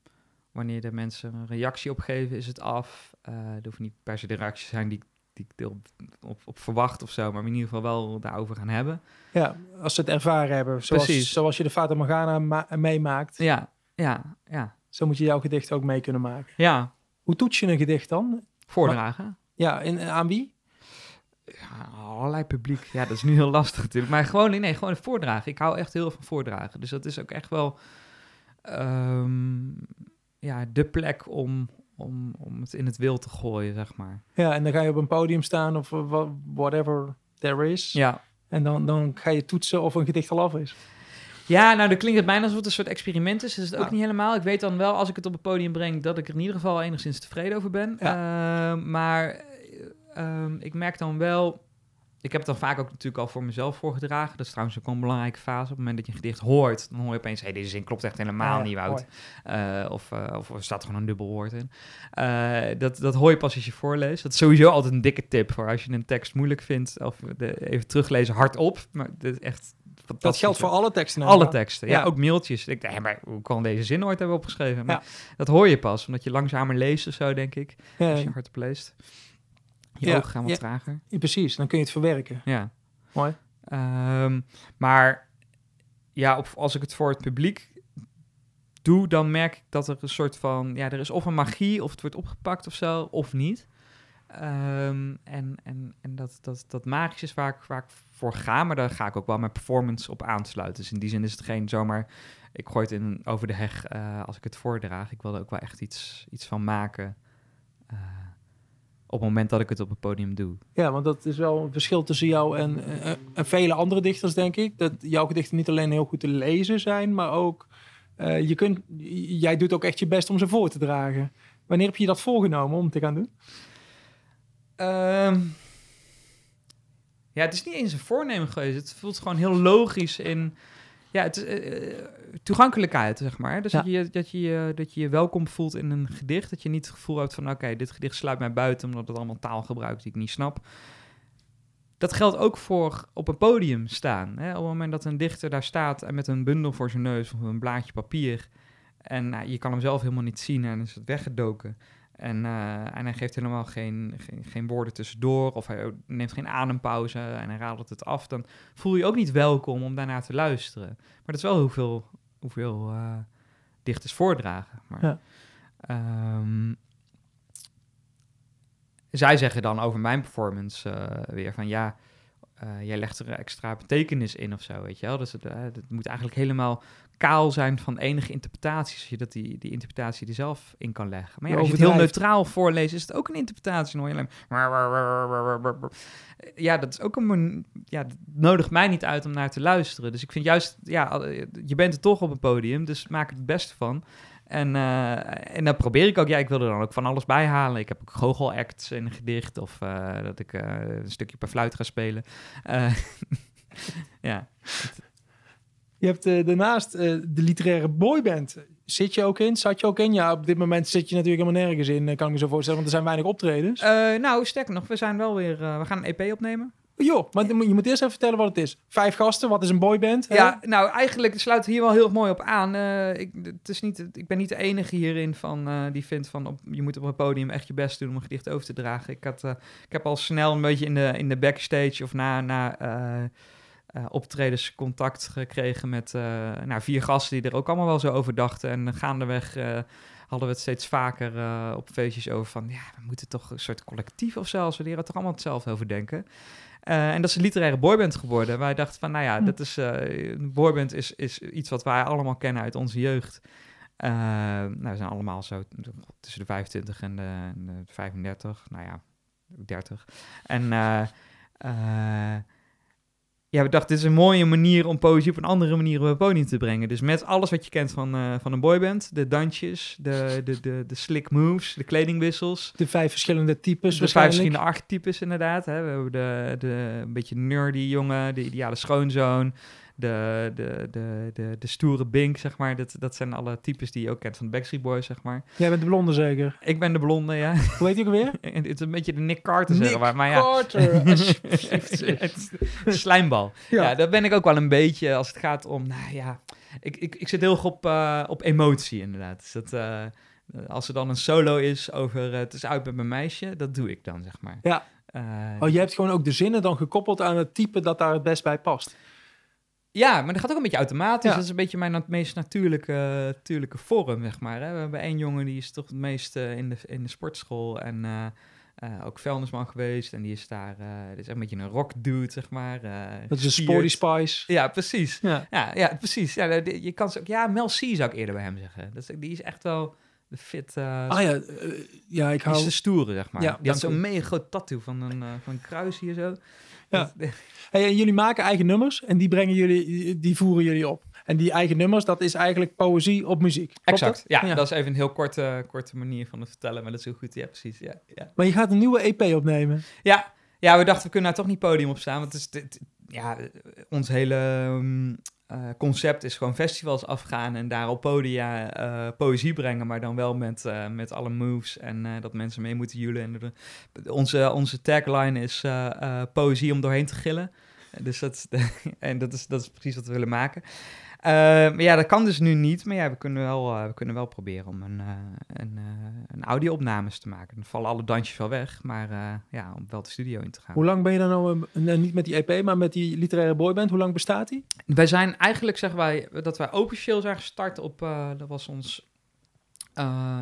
wanneer de mensen een reactie op geven, is het af. Eh er hoeft niet per se de reactie te zijn die, die ik erop op, op verwacht of zo, maar in ieder geval wel daarover gaan hebben. ja, als ze het ervaren hebben. Zoals, Precies. zoals je de Fata Morgana ma- meemaakt, Ja, ja, ja. zo moet je jouw gedicht ook mee kunnen maken. Ja, Hoe toets je een gedicht dan? voordragen. Ja, in, aan wie? Ja, allerlei publiek. Ja, dat is nu heel lastig natuurlijk. Maar gewoon, nee, gewoon voordragen. Ik hou echt heel veel van voordragen. Dus dat is ook echt wel ehm, ja, de plek om, om, om het in het wild te gooien, zeg maar. Ja, en dan ga je op een podium staan of eh, whatever there is. Ja. En dan, dan ga je toetsen of een gedicht al af is. Ja, nou, dan klinkt het bijna alsof het een soort experiment is. Dat is het ook Ja. niet helemaal. Ik weet dan wel, als ik het op het podium breng, dat ik er in ieder geval enigszins tevreden over ben. Ehm, maar eh, ehm, ik merk dan wel... Ik heb het dan vaak ook natuurlijk al voor mezelf voorgedragen. Dat is trouwens ook een belangrijke fase. Op het moment dat je een gedicht hoort, dan hoor je opeens... hé, deze zin klopt echt helemaal Ja, niet, Wout. Eh, of, eh, of er staat gewoon een dubbel woord in. Eh, dat, dat hoor je pas als je voorleest. Dat is sowieso altijd een dikke tip voor als je een tekst moeilijk vindt. Of de, even teruglezen hardop. Maar dit is echt Dat geldt voor alle teksten. Alle teksten, ja, Ja. ook mailtjes. Ik denk, hé, maar hoe kan deze zin ooit hebben opgeschreven? Maar Ja. dat hoor je pas, omdat je langzamer leest of zo, denk ik. Als je hardop leest. Je Ja, ogen gaan wat ja. trager. ja, precies, dan kun je het verwerken. Ja. Mooi. Ehm, maar ja, op, als ik het voor het publiek doe, dan merk ik dat er een soort van... Ja, er is of een magie, of het wordt opgepakt of zo, of niet. Ehm, en en, en dat, dat, dat magisch is waar ik, waar ik voor ga, maar daar ga ik ook wel mijn performance op aansluiten. Dus in die zin is het geen zomaar... Ik gooi het in, over de heg eh, als ik het voordraag. Ik wil er ook wel echt iets, iets van maken eh, op het moment dat ik het op het podium doe. Ja, want dat is wel een verschil tussen jou en, eh, en vele andere dichters, denk ik. Dat jouw gedichten niet alleen heel goed te lezen zijn, maar ook... eh, je kunt, jij doet ook echt je best om ze voor te dragen. Wanneer heb je dat voorgenomen om te gaan doen? Ehm, ja, het is niet eens een voornemen geweest. Het voelt gewoon heel logisch in... Ja, het is eh, eh, toegankelijkheid, zeg maar. Dus Ja. dat, je, dat, je, je- dat je je welkom voelt in een gedicht. Dat je niet het gevoel hebt van... Oké, dit gedicht sluit mij buiten... omdat het allemaal taal gebruikt die ik niet snap. Dat geldt ook voor op een podium staan. Hè? Op het moment dat een dichter daar staat... en met een bundel voor zijn neus of een blaadje papier... en nou, je kan hem zelf helemaal niet zien... en is het weggedoken... En, eh, en hij geeft helemaal geen, geen, geen woorden tussendoor. Of hij neemt geen adempauze en hij radelt het af. Dan voel je ook niet welkom om daarnaar te luisteren. Maar dat is wel hoeveel, hoeveel eh, dichters voordragen. Maar, Ja. ehm, zij zeggen dan over mijn performance eh, weer van ja, eh, jij legt er extra betekenis in of zo, weet je wel. Dus het, eh, het moet eigenlijk helemaal kaal zijn van enige interpretatie, zodat die, die interpretatie er zelf in kan leggen. Maar ja, als je het heel neutraal voorleest, is het ook een interpretatie. Dan hoor je alleen Ja, dat is ook een... Ja, dat nodigt mij niet uit om naar te luisteren. Dus ik vind juist, ja, je bent er toch op een podium, dus maak er het beste van. En, eh, en dan probeer ik ook, ja, ik wil er dan ook van alles bij halen. Ik heb ook goochelacts in een gedicht of eh, dat ik eh, een stukje per fluit ga spelen. Ja, Je hebt daarnaast de literaire boyband. Zit je ook in? Zat je ook in? Ja, op dit moment zit je natuurlijk helemaal nergens in, kan ik me zo voorstellen, want er zijn weinig optredens. Nou, sterker nog, we zijn wel weer, we gaan een EP opnemen. Jo, maar je moet eerst even vertellen wat het is. Vijf gasten, wat is een boyband? Ja, nou eigenlijk sluit hier wel heel mooi op aan. Eh, ik, het is niet, ik ben niet de enige hierin van, eh, die vindt van op, je moet op een podium echt je best doen om een gedicht over te dragen. Ik, had, eh, ik heb al snel een beetje in de, in de backstage of na, na optredens contact gekregen met nou, vier gasten die er ook allemaal wel zo over dachten. En gaandeweg hadden we het steeds vaker op feestjes over van, ja, we moeten toch een soort collectief of zo, we leren toch allemaal hetzelfde over denken. Eh, en dat is een literaire boyband geworden. Wij dachten van, nou ja, Hm. dat is, eh, een boyband is, is iets wat wij allemaal kennen uit onze jeugd. Eh, nou, we zijn allemaal zo tussen de 25 en de, en de 35, nou ja, 30. En eh, eh, ja, we dachten, dit is een mooie manier om poëzie op een andere manier op het podium te brengen. Dus met alles wat je kent van, eh, van een boyband, de dansjes, de, de, de, de slick moves, de kledingwissels. De vijf verschillende types De vijf verschillende archetypes inderdaad. Hè. We hebben de, de een beetje nerdy jongen, de ideale schoonzoon, de, de, de, de, de stoere bink, zeg maar. Dat, dat zijn alle types die je ook kent van de Backstreet Boys, zeg maar. Jij bent de blonde zeker. Ik ben de blonde, ja. Hoe heet je ook weer? Het is een beetje de Nick Carter, zeg maar. maar ja, Carter, slijmbal. Ja. Ja. dat ben ik ook wel een beetje als het gaat om, nou ja, ik, ik, ik zit heel erg op, eh, op emotie inderdaad. Dus dat, eh, als er dan een solo is over eh, het is uit met mijn meisje, dat doe ik dan, zeg maar. Ja. Oh, je hebt gewoon ook de zinnen dan gekoppeld aan het type dat daar het best bij past. Ja, maar dat gaat ook een beetje automatisch. Ja. Dat is een beetje mijn nat- meest natuurlijke, natuurlijke vorm, zeg maar. Hè. We hebben één jongen die is toch het meest in, de, in de sportschool en eh, eh, ook vuilnisman geweest. En die is daar, eh dit is echt een beetje een rock dude, zeg maar. Dat is een. Sporty Spice. Ja, precies. Ja. Ja, ja precies. Ja, je kan ze ook, ja, Mel C zou ik eerder bij hem zeggen. Dat is, die is echt wel de fit, Ah ja, ja, ik die is hou... de stoere, zeg maar. Ja, die had zo'n mega groot tattoo van een, van een kruis hier zo. Ja. Hey, en jullie maken eigen nummers en die brengen jullie, die voeren jullie op. En die eigen nummers, dat is eigenlijk poëzie op muziek. Exact. dat? Ja, dat is even een heel korte, korte manier van het vertellen, maar dat is heel goed. Ja, precies. Ja, ja. Maar je gaat een nieuwe EP opnemen. Ja, ja, we dachten we kunnen daar toch niet podium op staan. Want het is, dit- ja, ons hele ehm, eh, concept is gewoon festivals afgaan en daar op podia eh, poëzie brengen. Maar dan wel met, eh, met alle moves en dat mensen mee moeten joelen. En de- onze, onze tagline is poëzie om doorheen te gillen. Dus dat, en dat is, dat is precies wat we willen maken. Maar ja, dat kan dus nu niet. Maar ja, we kunnen wel, eh, we kunnen wel proberen om een, eh, een, eh, een audio-opnames te maken. Dan vallen alle dansjes wel weg. Maar ja, om wel de studio in te gaan. Hoe lang ben je dan nou, niet met die EP, maar met die literaire boyband, hoe lang bestaat die? Wij zijn eigenlijk, zeggen wij, dat wij officieel zijn gestart op, dat was ons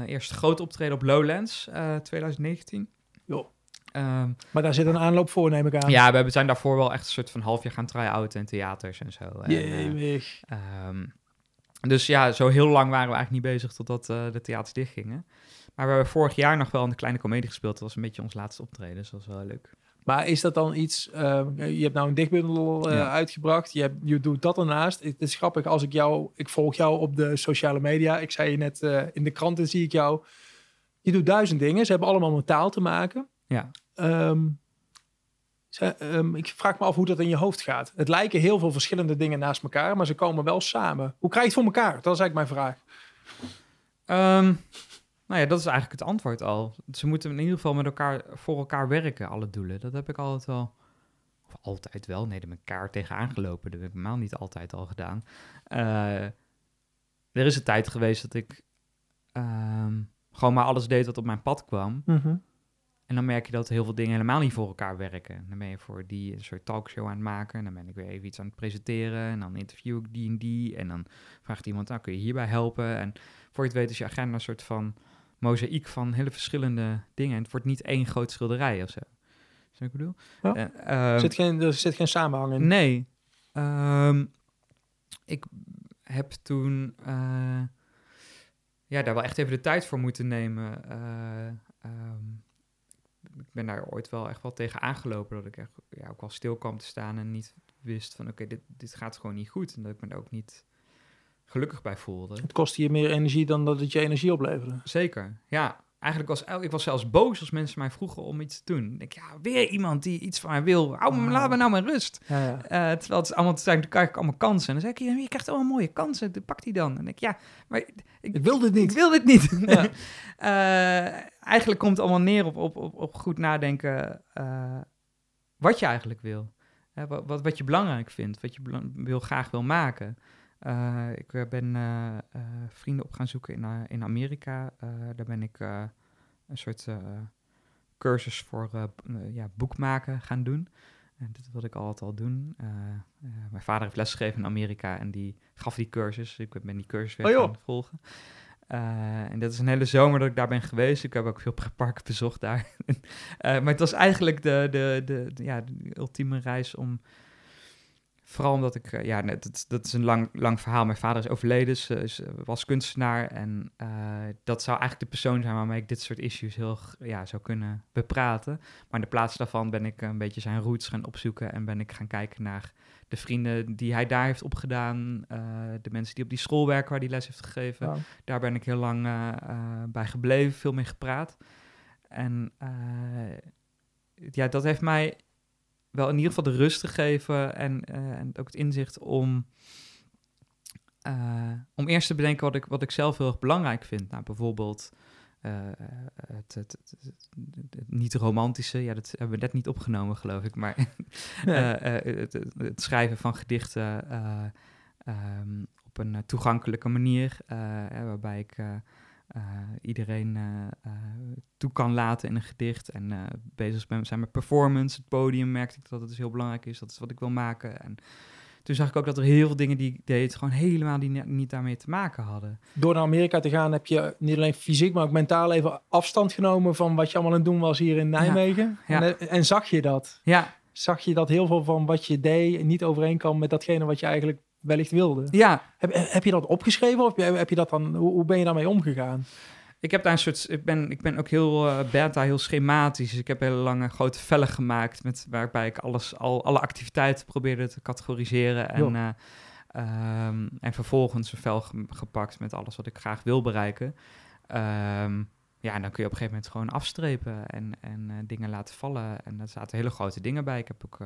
eerste grote optreden op Lowlands, eh 2019. Joh. Ehm, Maar daar zit een aanloop voor, neem ik aan. ja, we zijn daarvoor wel echt een soort van half jaar gaan try-outen in theaters en zo. Eh, Jemig. Ehm, dus ja, zo heel lang waren we eigenlijk niet bezig totdat eh de theaters dichtgingen. Maar we hebben vorig jaar nog wel de kleine komedie gespeeld. Dat was een beetje ons laatste optreden, dus dat was wel leuk. Maar is dat dan iets, eh, je hebt nou een dichtbundel eh, Ja. uitgebracht, je, hebt, je doet dat ernaast. Het is grappig als ik jou, ik volg jou op de sociale media. Ik zei je net, in de kranten zie ik jou. Je doet duizend dingen, ze hebben allemaal met taal te maken. Ja. Ehm, ze- ehm, ik vraag me af hoe dat in je hoofd gaat. Het lijken heel veel verschillende dingen naast elkaar, maar ze komen wel samen. Hoe krijg je het voor elkaar? Dat is eigenlijk mijn vraag. Ehm, nou ja, dat is eigenlijk het antwoord al. Ze moeten in ieder geval met elkaar voor elkaar werken, alle doelen. Dat heb ik altijd wel. Of altijd wel. Nee, daar ben ik elkaar tegenaan gelopen. Dat heb ik helemaal niet altijd al gedaan. Eh, er is een tijd geweest dat ik gewoon maar alles deed wat op mijn pad kwam. En dan merk je dat heel veel dingen helemaal niet voor elkaar werken. Dan ben je voor die een soort talkshow aan het maken. En dan ben ik weer even iets aan het presenteren. En dan interview ik die en die. En dan vraagt iemand, nou kun je hierbij helpen? En voor je het weet is je agenda een soort van mozaïek van hele verschillende dingen. En het wordt niet één groot schilderij of zo. Wat ik bedoel? Ja. Eh, ehm, zit geen, er zit geen samenhang in. Nee. Ehm, ik heb toen eh, ja, daar wel echt even de tijd voor moeten nemen. Eh, ehm, ik ben daar ooit wel echt wel tegen aangelopen dat ik echt ja, ook wel stil kwam te staan en niet wist van oké, dit, dit gaat gewoon niet goed. En dat ik me daar ook niet gelukkig bij voelde. Het kostte je meer energie dan dat het je energie opleverde. Zeker, ja. Eigenlijk was ik was zelfs boos als mensen mij vroegen om iets te doen. Ik denk, ja, weer iemand die iets van mij wil. Hou me, laat me nou maar rust. Ja, ja. Eh, terwijl het allemaal, het zijn natuurlijk allemaal kansen. En dan zeg ik, je krijgt allemaal mooie kansen, pak die dan. En dan ik, ja, maar ik, Ik wil dit ik niet. wil dit niet. Ja. Eh, eigenlijk komt het allemaal neer op, op, op, op goed nadenken eh, wat je eigenlijk wil. Wat, wat, wat je belangrijk vindt, wat je belang- wil, graag wil maken. Eh, ik eh, ben eh, vrienden op gaan zoeken in, in Amerika. Daar ben ik een soort cursus voor ja, boekmaken gaan doen. En dit wilde ik altijd al doen. Mijn vader heeft lesgegeven in Amerika en die gaf die cursus. Ik ben die cursus weer Oh, gaan volgen. En dat is een hele zomer dat ik daar ben geweest. Ik heb ook veel parken bezocht daar. Maar het was eigenlijk de, de, de, de- ja, de ultieme reis om... Vooral omdat ik... eh, ja, net, dat, dat is een lang, lang verhaal. Mijn vader is overleden, ze eh, was kunstenaar. En eh, dat zou eigenlijk de persoon zijn waarmee ik dit soort issues heel ja, zou kunnen bepraten. Maar in de plaats daarvan ben ik een beetje zijn roots gaan opzoeken... en ben ik gaan kijken naar de vrienden die hij daar heeft opgedaan... de mensen die op die school werken waar hij les heeft gegeven daar ben ik heel lang bij gebleven, veel mee gepraat. En ja, dat heeft mij wel in ieder geval de rust gegeven en, eh, en ook het inzicht om, eh, om eerst te bedenken wat ik, wat ik zelf heel erg belangrijk vind. Nou, bijvoorbeeld eh, het, het, het, het- het niet romantische, ja, dat hebben we net niet opgenomen, geloof ik, maar het, schrijven van gedichten eh, ehm, op een toegankelijke manier, waarbij ik eh, iedereen eh, eh, toe kan laten in een gedicht en bezig zijn met performance, het podium, merkte ik dat het dus heel belangrijk is, dat is wat ik wil maken. En toen zag ik ook dat er heel veel dingen die ik deed gewoon helemaal die niet daarmee te maken hadden. Door naar Amerika te gaan heb je niet alleen fysiek, maar ook mentaal even afstand genomen van wat je allemaal aan het doen was hier in Nijmegen. ja. En, en zag je dat? Ja, Zag je dat heel veel van wat je deed niet overeenkwam met datgene wat je eigenlijk wellicht wilde? ja, Heb, heb je dat opgeschreven of heb je, dat dan, hoe, hoe ben je daarmee omgegaan? Ik heb daar een soort. Ik ben, ik ben ook heel uh, beta, heel schematisch. Dus ik heb hele lange grote vellen gemaakt. Met, waarbij ik alles, al, alle activiteiten probeerde te categoriseren. En, uh, um, en vervolgens een vel ge gepakt met alles wat ik graag wil bereiken. Um, ja, en dan kun je op een gegeven moment gewoon afstrepen en, en uh, dingen laten vallen. En daar zaten hele grote dingen bij. Ik heb ook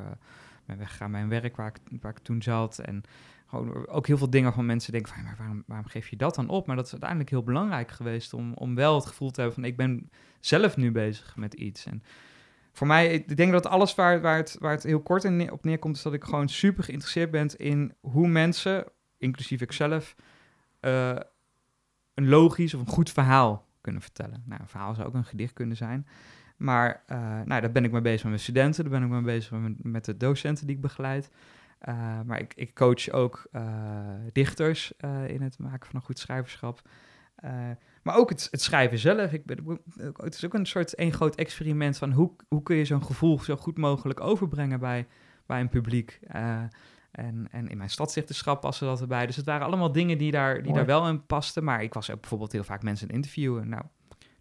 ben weggegaan bij mijn werk waar ik, waar ik toen zat. En gewoon ook heel veel dingen van mensen denken van, maar waarom, waarom geef je dat dan op? Maar dat is uiteindelijk heel belangrijk geweest om, om wel het gevoel te hebben van, ik ben zelf nu bezig met iets. En voor mij, ik denk dat alles waar, waar, het, waar het heel kort in, op neerkomt, is dat ik gewoon super geïnteresseerd ben in hoe mensen, inclusief ikzelf, uh, een logisch of een goed verhaal kunnen vertellen. Nou, een verhaal zou ook een gedicht kunnen zijn. Maar uh, nou, daar ben ik mee bezig met mijn studenten, daar ben ik mee bezig met, met de docenten die ik begeleid. Uh, maar ik, ik, coach ook uh, dichters in het maken van een goed schrijverschap. Maar ook het, het, schrijven zelf. Ik ben, het is ook een soort één groot experiment van hoe, hoe kun je zo'n gevoel zo goed mogelijk overbrengen bij, bij een publiek. En, en in mijn stadsdichterschap passen dat erbij. Dus het waren allemaal dingen die daar, die daar wel in pasten. Maar ik was ook bijvoorbeeld heel vaak mensen interviewen. Nou,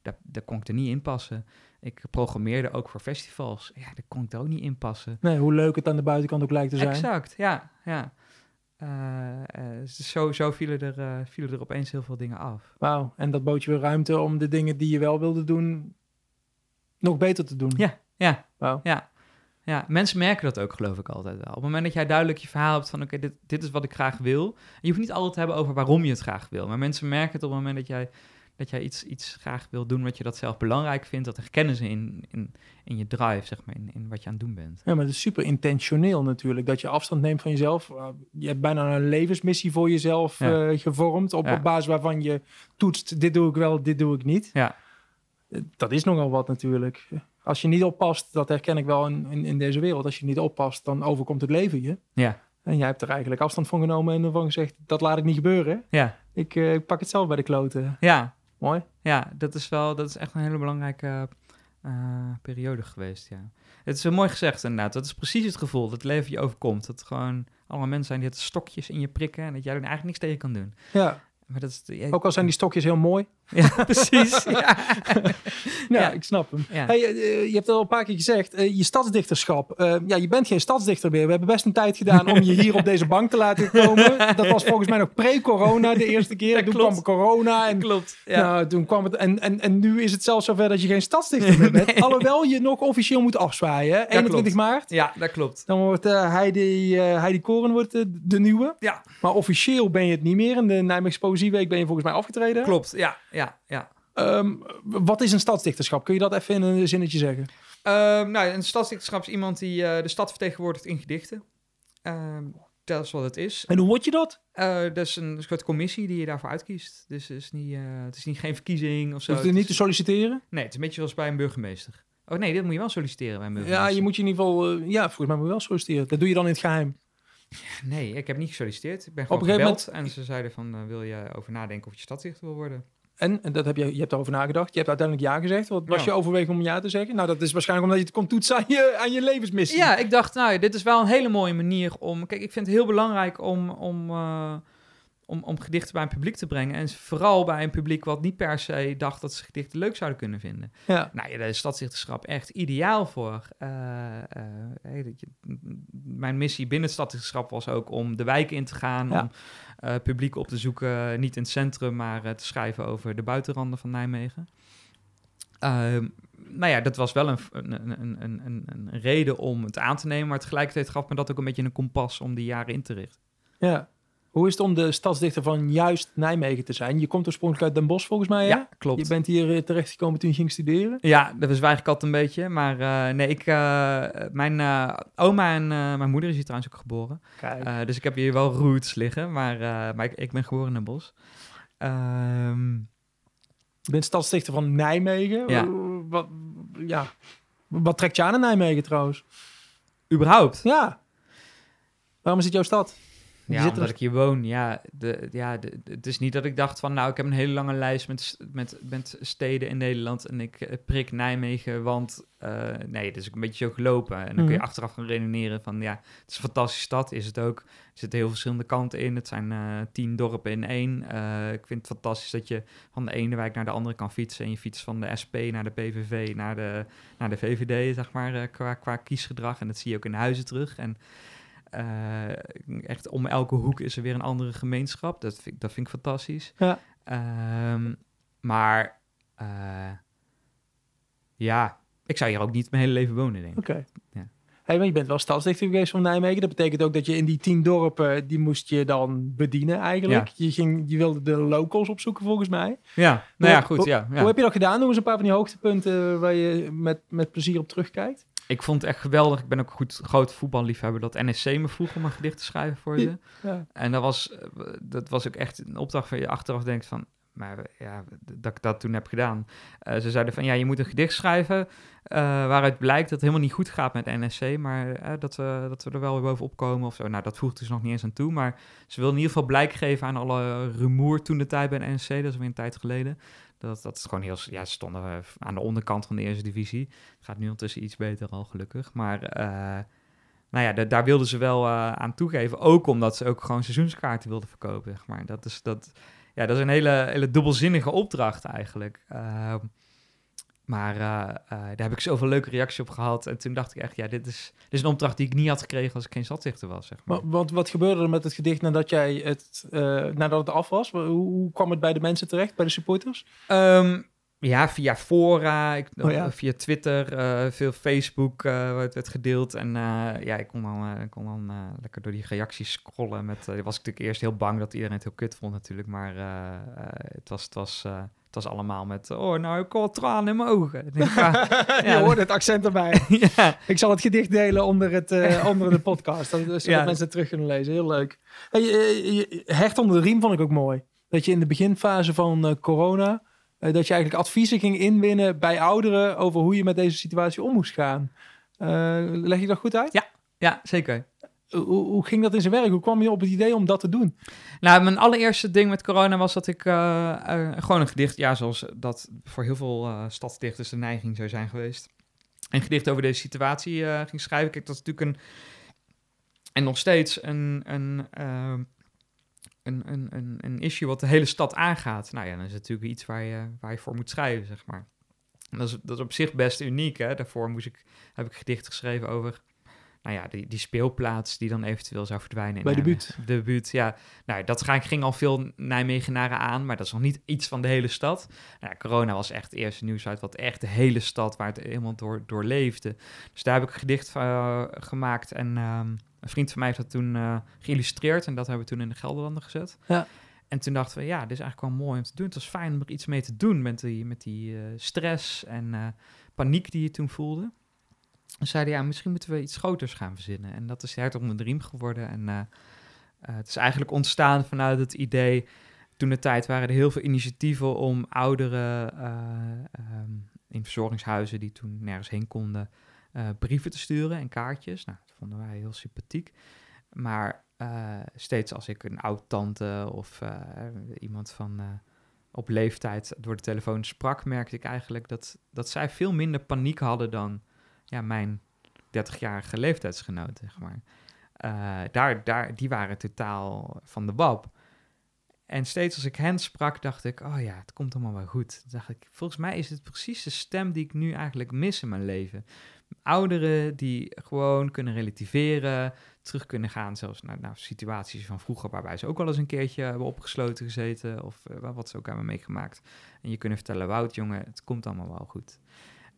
daar, daar kon ik er niet in passen. Ik programmeerde ook voor festivals. Ja, daar kon ik er ook niet in passen. Nee, hoe leuk het aan de buitenkant ook lijkt te zijn. Exact, ja. ja. Uh, uh, dus zo, zo vielen, er, uh, vielen er opeens heel veel dingen af. Wauw, en dat bood je weer ruimte om de dingen die je wel wilde doen, nog beter te doen. Ja, ja. Wow. ja. Ja, mensen merken dat ook, geloof ik altijd wel. Op het moment dat jij duidelijk je verhaal hebt van... oké, okay, dit, dit is wat ik graag wil. En je hoeft niet altijd te hebben over waarom je het graag wil. Maar mensen merken het op het moment dat jij, dat jij iets, iets graag wil doen... wat je dat zelf belangrijk vindt. Dat herkennen ze in, in, in je drive, zeg maar, in, in wat je aan het doen bent. Ja, maar het is super intentioneel natuurlijk. Dat je afstand neemt van jezelf. Je hebt bijna een levensmissie voor jezelf ja. uh, gevormd. Op, ja. op basis waarvan je toetst, dit doe ik wel, dit doe ik niet. Ja. Dat is nogal wat natuurlijk. Als je niet oppast, dat herken ik wel in, in, in, deze wereld. Als je niet oppast, dan overkomt het leven je. Ja. En jij hebt er eigenlijk afstand van genomen en ervan gezegd, dat laat ik niet gebeuren. Ja. Ik, uh, ik pak het zelf bij de kloten. Ja. Mooi. Ja, dat is wel, dat is echt een hele belangrijke uh, periode geweest, ja. Het is wel mooi gezegd inderdaad. Dat is precies het gevoel dat het leven je overkomt. Dat gewoon allemaal mensen zijn die het stokjes in je prikken en dat jij er eigenlijk niks tegen kan doen. Ja. Maar dat is, ja, Ook al zijn die stokjes heel mooi. Ja, precies. ja. ja, ik snap hem. Ja. Hey, uh, je hebt al een paar keer gezegd, uh, je stadsdichterschap. Uh, ja, je bent geen stadsdichter meer. We hebben best een tijd gedaan om je hier op deze bank te laten komen. Dat was volgens mij nog pre-corona de eerste keer. Toen klopt. kwam corona. En, klopt. Ja. Nou, toen kwam het, en, en, en nu is het zelfs zover dat je geen stadsdichter meer bent. Nee. Alhoewel je nog officieel moet afzwaaien. Hè? 21 maart. Ja, dat klopt. Dan wordt Heidi, Heidi Koren wordt, de nieuwe. Ja. Maar officieel ben je het niet meer. In de Nijmeegse Poëzieweek ben je volgens mij afgetreden. Klopt, ja. Ja, ja. Um, wat is een stadsdichterschap? Kun je dat even in een zinnetje zeggen? Um, nou, een stadsdichterschap is iemand die uh, de stad vertegenwoordigt in gedichten. Um, dat is wat het is. En hoe word je dat? Uh, dat is een soort commissie die je daarvoor uitkiest. Dus het is niet, uh, het is niet geen verkiezing of zo. Hoef je niet te solliciteren? Nee, het is een beetje zoals bij een burgemeester. Oh nee, dit moet je wel solliciteren bij een burgemeester. Ja, je moet je in ieder geval... Ja, volgens mij moet je wel solliciteren. Dat doe je dan in het geheim. Nee, ik heb niet gesolliciteerd. Ik ben gewoon gebeld moment... en ze zeiden van, wil je over nadenken of je stadsdichter wil worden? En, en dat heb je, je hebt erover nagedacht. Je hebt uiteindelijk ja gezegd. Wat was Ja. je overweging om ja te zeggen? Nou, dat is waarschijnlijk omdat je het kon toetsen aan je, aan je levensmissie. Ja, ik dacht, nou, dit is wel een hele mooie manier om... Kijk, ik vind het heel belangrijk om, om, eh, om, om gedichten bij een publiek te brengen. En vooral bij een publiek wat niet per se dacht dat ze gedichten leuk zouden kunnen vinden. Ja. Nou ja, daar is stadsdichterschap echt ideaal voor. Eh, eh, hey, dat je- mijn missie binnen het stadsdichterschap was ook om de wijken in te gaan, Ja. om eh, publiek op te zoeken, niet in het centrum, maar te schrijven over de buitenranden van Nijmegen. Ehm, nou ja, dat was wel een, een, een, een, een, een reden om het aan te nemen, maar tegelijkertijd gaf me dat ook een beetje een kompas om die jaren in te richten. ja. Hoe is het om de stadsdichter van juist Nijmegen te zijn? Je komt oorspronkelijk uit Den Bosch volgens mij, hè? klopt. Je bent hier eh, terechtgekomen toen je ging studeren. Ja, dat was altijd een beetje. Maar eh, nee, ik, eh, mijn oma en mijn moeder is hier trouwens ook geboren. Kijk. Dus ik heb hier wel roots liggen. Maar, maar ik, ik ben geboren in Den Bosch. Ehm, Je bent stadsdichter van Nijmegen. Ja. Wat, ja. Wat trekt je aan in Nijmegen trouwens? überhaupt. Ja. Waarom is het jouw stad? Ja, omdat er- ik hier woon. Ja, de, ja de, de- het is niet dat ik dacht van... nou, ik heb een hele lange lijst met, met, met steden in Nederland... en ik eh, prik Nijmegen, want... eh, nee, het is ook een beetje zo gelopen. En dan kun je Mhm. achteraf gaan redeneren van... ja, het is een fantastische stad, is het ook. Er zitten heel verschillende kanten in. Het zijn eh, tien dorpen in één. Ik vind het fantastisch dat je van de ene wijk naar de andere kan fietsen... en je fietst van de SP naar de PVV naar de, naar de VVD, zeg maar... qua, qua kiesgedrag. En dat zie je ook in de huizen terug. En eh, echt om elke hoek is er weer een andere gemeenschap. Dat vind, ik- dat vind ik fantastisch. Ja. Ehm, maar eh, ja, ik zou hier ook niet mijn hele leven wonen, denk ik. Oké. Ja. Hey, maar je bent wel stadsdichter geweest van Nijmegen. Dat betekent ook dat je in die tien dorpen, die moest je dan bedienen eigenlijk. Je, ging, je wilde de locals opzoeken volgens mij. Ja, nou ja, goed, hoe- ja. ja. Hoe heb je dat gedaan? Noem eens een paar van die hoogtepunten waar je met, met plezier op terugkijkt. Ik vond het echt geweldig. Ik ben ook een goed groot voetballiefhebber. Dat NSC me vroeg om een gedicht te schrijven voor ze. Ja. En dat was, eh, dat was ook echt een opdracht waar je achteraf denkt van... Maar ja, dat ik dat toen heb gedaan. Eh, ze zeiden van, ja, je moet een gedicht schrijven... eh, waaruit blijkt dat het helemaal niet goed gaat met NSC... maar dat, we, dat we er wel weer bovenop komen of zo. Nou, dat voegt dus nog niet eens aan toe. Maar ze wilden in ieder geval blijk geven aan alle rumoer toen de tijd bij NSC. Dat is weer een tijd geleden. Dat, dat is gewoon heel... Ja, ze stonden eh, aan de onderkant van de eerste divisie. Gaat nu ondertussen iets beter al, gelukkig. Maar... eh, nou ja, da- daar wilden ze wel eh, aan toegeven. Ook omdat ze ook gewoon seizoenskaarten wilden verkopen, zeg maar. Dat is, dat, ja, dat is een hele, hele dubbelzinnige opdracht eigenlijk. Ehm, maar eh, eh, daar heb ik zoveel leuke reacties op gehad. En toen dacht ik echt, ja, dit is, dit is een opdracht die ik niet had gekregen als ik geen stadsdichter was, zeg maar. Maar, wat, wat gebeurde er met het gedicht nadat, jij het, eh, nadat het af was? Hoe, hoe kwam het bij de mensen terecht, bij de supporters? Ehm, ja, via fora, ik, Oh ja. via Twitter, veel Facebook eh, werd, werd gedeeld. En ja, ik kon dan, kon dan lekker door die reacties scrollen. Met, was ik natuurlijk eerst heel bang dat iedereen het heel kut vond natuurlijk. Maar het, was, het, was, het was allemaal met, oh nou, ik had tranen in mijn ogen. Ik ja, je Ja, hoorde het accent erbij. ja, Ik zal het gedicht delen onder, het, eh, onder de podcast, dat- zodat Ja. mensen het terug kunnen lezen. Heel leuk. Hey, je- hecht onder de riem vond ik ook mooi. Dat je in de beginfase van eh, corona, eh, dat je eigenlijk adviezen ging inwinnen bij ouderen over hoe je met deze situatie om moest gaan. Leg je dat goed uit? ja, zeker. Hoe, ging dat in zijn werk? Hoe kwam je op het idee om dat te doen? Nou, mijn allereerste ding met corona was dat ik eh, eh, gewoon een gedicht, ja, zoals dat voor heel veel eh stadsdichters de neiging zou zijn geweest, een gedicht over deze situatie ging schrijven. Kijk, dat is natuurlijk een, en nog steeds een, een, eh, een, een, een, een issue wat de hele stad aangaat. Nou ja, dan is natuurlijk iets waar je, waar je voor moet schrijven, zeg maar. En dat is, dat is op zich best uniek, hè. Daarvoor moest ik, heb ik gedicht geschreven over nou ja, die, die speelplaats die dan eventueel zou verdwijnen. Bij de Nijmegen. De buurt, ja. Nou, dat ging, ging al veel Nijmegenaren aan, maar dat is nog niet iets van de hele stad. Nou, corona was echt het eerste nieuws uit wat echt de hele stad, waar het helemaal door, door leefde. Dus daar heb ik een gedicht eh, gemaakt en ehm, een vriend van mij heeft dat toen eh, geïllustreerd en dat hebben we toen in de Gelderlanden gezet. Ja. En toen dachten we, ja, dit is eigenlijk wel mooi om te doen. Het was fijn om er iets mee te doen met die, met die eh, stress en paniek die je toen voelde. En zeiden, ja, misschien moeten we iets groters gaan verzinnen. En dat is de Hert om de Riem geworden. En eh, eh, het is eigenlijk ontstaan vanuit het idee... Toen de tijd waren er heel veel initiatieven om ouderen eh, ehm, in verzorgingshuizen... die toen nergens heen konden, brieven te sturen en kaartjes. Nou, dat vonden wij heel sympathiek. Maar steeds als ik een oud-tante of eh, iemand van... op leeftijd door de telefoon sprak, merkte ik eigenlijk dat, dat zij veel minder paniek hadden dan ja, mijn 30-jarige leeftijdsgenoten, zeg maar. Eh, daar, daar, die waren totaal van de wap. En steeds als ik hen sprak, dacht ik, oh ja, het komt allemaal wel goed. Dan dacht ik, volgens mij is het precies de stem die ik nu eigenlijk mis in mijn leven. Ouderen die gewoon kunnen relativeren, terug kunnen gaan zelfs naar, situaties van vroeger waarbij ze ook wel eens een keertje hebben opgesloten gezeten of uh, wat ze ook hebben meegemaakt. En je kunnen vertellen, Wout jongen, het komt allemaal wel goed.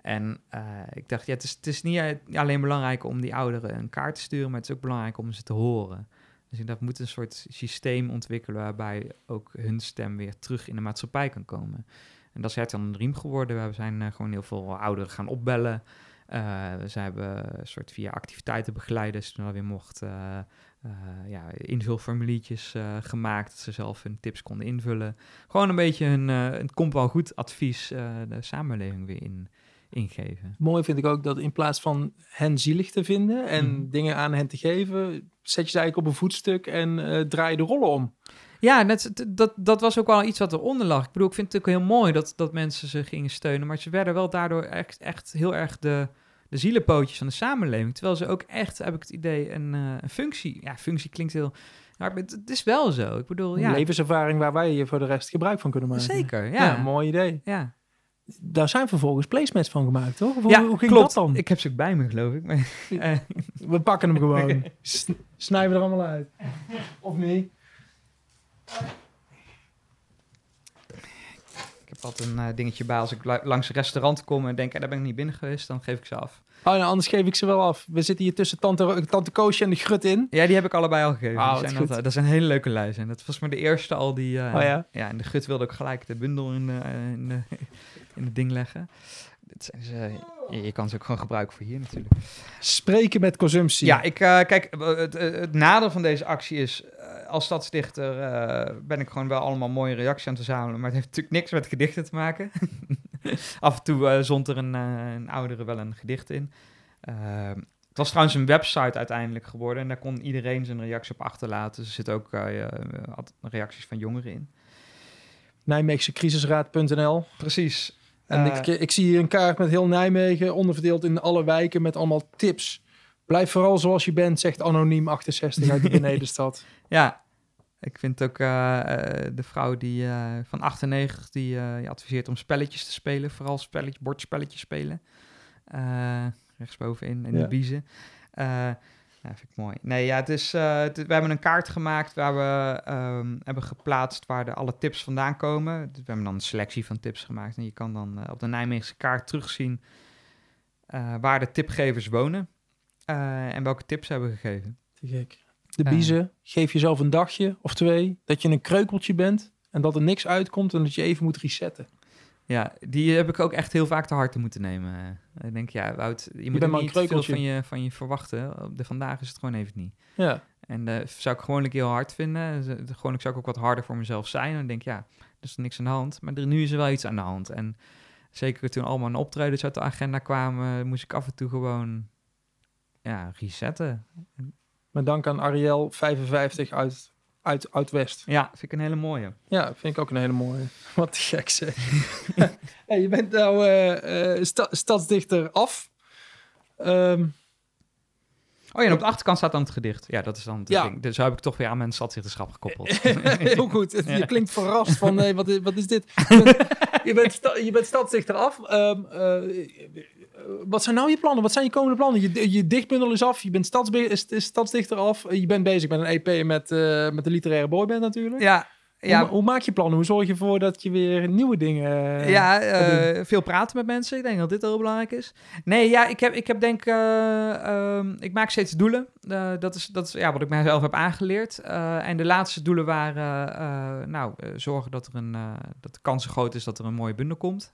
En uh, ik dacht, ja, het is, het is niet alleen belangrijk om die ouderen een kaart te sturen, maar het is ook belangrijk om ze te horen. Dus ik dacht, we moeten een soort systeem ontwikkelen waarbij ook hun stem weer terug in de maatschappij kan komen. En dat is het dan een riem geworden. We zijn uh, gewoon heel veel ouderen gaan opbellen. Uh, ze hebben een soort via activiteiten begeleiders toen dat weer mocht, ja, invulformuliertjes gemaakt, dat ze zelf hun tips konden invullen. Gewoon een beetje hun, het komt wel goed advies de samenleving weer in, ingeven. Mooi vind ik ook dat in plaats van hen zielig te vinden en mm. dingen aan hen te geven, zet je ze eigenlijk op een voetstuk en uh, draai je de rollen om. Ja, dat, dat, dat was ook wel iets wat eronder lag. Ik bedoel, ik vind het ook heel mooi dat, dat mensen ze gingen steunen, maar ze werden wel daardoor echt, echt heel erg de, de zielenpootjes van de samenleving. Terwijl ze ook echt, heb ik het idee, een, uh, een functie... Ja, functie klinkt heel... Maar het, is wel zo. Ik bedoel, een ja. levenservaring waar wij je voor de rest gebruik van kunnen maken. Zeker, ja. ja mooi idee. Ja daar zijn vervolgens placements van gemaakt, toch? Hoe, ja, hoe ging klopt. dat dan? Ik heb ze ook bij me, geloof ik. Maar, We pakken hem gewoon. Snijden we er allemaal uit. Of niet? Ik heb altijd een uh, dingetje bij als ik langs een restaurant kom en denk, eh, daar ben ik niet binnen geweest, dan geef ik ze af. Oh, nou, anders geef ik ze wel af. We zitten hier tussen Tante, Tante Koosje en de Grut in. Ja, die heb ik allebei al gegeven. Oh, zijn dat, dat, zijn hele leuke lijzen. Dat was maar de eerste al die... Uh, oh ja? Ja, en de Grut wilde ook gelijk de bundel in, uh, in, uh, in het ding leggen. Dit zijn ze, je, je, kan ze ook gewoon gebruiken voor hier natuurlijk. Spreken met consumptie. Ja, ik, kijk, het, het, nadeel van deze actie is... als stadsdichter ben ik gewoon wel allemaal mooie reacties aan te verzamelen. Maar het heeft natuurlijk niks met gedichten te maken. Af en toe uh, zond er een, uh, een oudere wel een gedicht in. Uh, het was trouwens een website uiteindelijk geworden en daar kon iedereen zijn reactie op achterlaten. er zitten ook reacties van jongeren in. Nijmeegse Precies. En ik, ik zie hier een kaart met heel Nijmegen, onderverdeeld in alle wijken met allemaal tips. Blijf vooral zoals je bent, zegt anoniem 68 uit de benedenstad. ja, ik vind ook uh, de vrouw die, uh, van 98 die je adviseert om spelletjes te spelen. Vooral spelletjes, bordspelletjes spelen. rechtsbovenin in ja. de biezen. Ja, vind ik mooi. Nee, ja, het is, het, we hebben een kaart gemaakt waar we um, hebben geplaatst waar de alle tips vandaan komen. Dus we hebben dan een selectie van tips gemaakt. En je kan dan op de Nijmeegse kaart terugzien waar de tipgevers wonen. en welke tips ze hebben gegeven. Te gek de biezen. Geef jezelf een dagje of twee dat je een kreukeltje bent en dat er niks uitkomt en dat je even moet resetten. Ja, die heb ik ook echt heel vaak te hard te moeten nemen. Ik denk, ja, Wout, je, je moet niet veel van je, van je verwachten. Op de vandaag is het gewoon even niet. Ja. En uh, zou ik gewoon een keer heel hard vinden. Gewoon, ik zou ik ook wat harder voor mezelf zijn. En dan denk ja, er is niks aan de hand. Maar er, nu is er wel iets aan de hand. En zeker toen allemaal een optredens uit de agenda kwamen, moest ik af en toe gewoon ja, resetten. Met dank aan Ariel 55 uit, uit, uit West. Ja, vind ik een hele mooie. Ja, vind ik ook een hele mooie. Wat te gek zeg. hey, je bent nou uh, uh, sta, stadsdichter af. Um, Oh ja, en op de achterkant staat dan het gedicht. Ja, dat is dan het ja. ding. Dus heb ik toch weer aan mijn stadsdichterschap gekoppeld. Heel goed. Je klinkt verrast van, nee, wat, is, wat is dit? Je bent, je bent, sta, je bent stadsdichter af. Um, uh, wat zijn nou je plannen? Wat zijn je komende plannen? Je, je dichtbundel is af, je bent stadsdichter af. Je bent bezig met een EP met, uh, met de literaire boyband natuurlijk. Ja, ja. Hoe, hoe, maak je plannen? Hoe zorg je ervoor dat je weer nieuwe dingen... Uh, ja, uh, veel praten met mensen. Ik denk dat dit heel belangrijk is. Nee, ja, ik heb, ik heb denk... Uh, ik maak steeds doelen. dat, is, dat is ja, wat ik mijzelf heb aangeleerd. en de laatste doelen waren... nou, zorgen dat, er een, dat de kans groot is dat er een mooie bundel komt.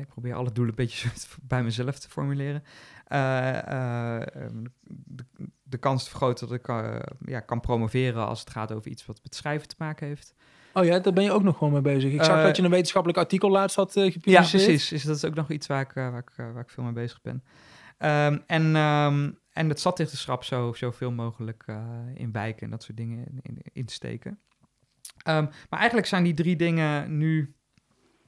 Ik probeer alle doelen een beetje bij mezelf te formuleren. Uh, uh, de, de, kans te vergroten dat ik uh, ja, kan promoveren als het gaat over iets wat met schrijven te maken heeft. Oh ja, daar ben je ook nog gewoon mee bezig. Ik zag dat je een wetenschappelijk artikel laatst had gepubliceerd. Ja, precies. Dus dat is ook nog iets waar ik, waar ik, waar ik veel mee bezig ben. Um, en, um, en het staddichterschap zo, zoveel mogelijk in wijken en dat soort dingen in, in, insteken. Ehm, maar eigenlijk zijn die drie dingen nu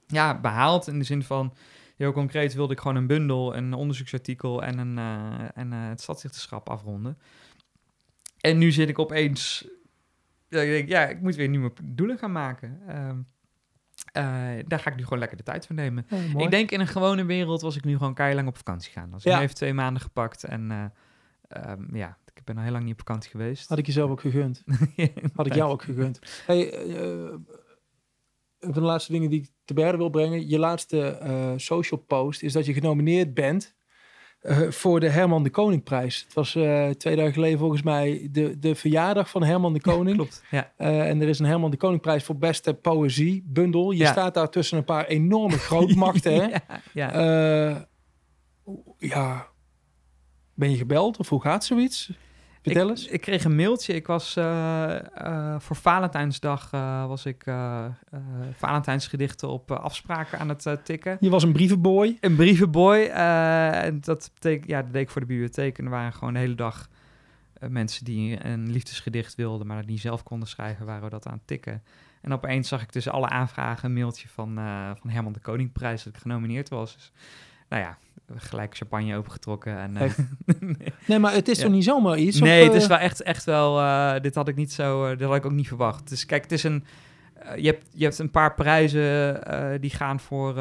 ja, behaald in de zin van... Heel concreet wilde ik gewoon een bundel, een onderzoeksartikel en, een, eh, en eh, het stadsdichterschap afronden. En nu zit ik opeens... Ja, ik denk, ja, ik moet weer nieuwe doelen gaan maken. Ehm, eh, daar ga ik nu gewoon lekker de tijd voor nemen. Ik denk in een gewone wereld was ik nu gewoon lang op vakantie gaan. Als ik Ja. nu even twee maanden gepakt en eh, ehm, ja, ik ben al heel lang niet op vakantie geweest. Had ik jezelf ook gegund. Had ik jou ook gegund. Hey, een van de laatste dingen die ik te berden wil brengen. Je laatste eh, social post is dat je genomineerd bent eh, voor de Herman de Koningprijs. Het was eh, twee dagen geleden volgens mij de, de verjaardag van Herman de Koning. Klopt, ja. En er is een Herman de Koningprijs voor beste poëzie bundel. Je Ja. staat daar tussen een paar enorme grootmachten. hè? ja, ja. Ja, ben je gebeld of hoe gaat zoiets? Vertel ik, eens. Ik kreeg een mailtje. Ik was eh, eh, voor Valentijnsdag eh, was ik Valentijnsgedichten op afspraken aan het tikken. Je was een brievenboy. Een brievenboy. en dat betekent, ja, dat deed ik voor de bibliotheek. En er waren gewoon de hele dag mensen die een liefdesgedicht wilden, maar dat niet zelf konden schrijven, waren we dat aan het tikken. En opeens zag ik tussen alle aanvragen een mailtje van, van Herman de Koningprijs dat ik genomineerd was. Dus, nou ja, gelijk champagne opengetrokken. En, eh, Nee, maar het is Ja. toch niet zomaar iets? nee, of, het is eh, wel echt, echt wel. eh, dit had ik niet zo. dit had ik ook niet verwacht. Dus kijk, het is een. je, hebt, je hebt een paar prijzen die gaan voor,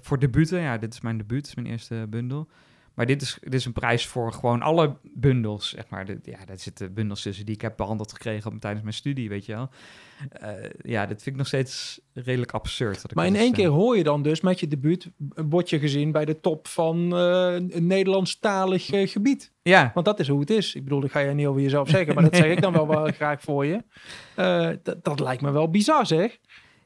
voor debuten. Ja, dit is mijn debuut, dit is mijn eerste bundel. Maar dit is, dit is een prijs voor gewoon alle bundels, zeg maar. Dit- ja, daar zitten bundels tussen die ik heb behandeld gekregen op, tijdens mijn studie, weet je wel. Eh, ja, dit vind ik nog steeds redelijk absurd. dat ik Maar in dat, één eh, keer hoor je dan dus met je debuut... word je gezien bij de top van eh, een Nederlandstalig eh, gebied. Ja, Want dat is hoe het is. Ik bedoel, dat ga jij niet over jezelf zeggen... maar dat zeg ik dan wel, wel graag voor je. Eh, dat, dat lijkt me wel bizar, zeg.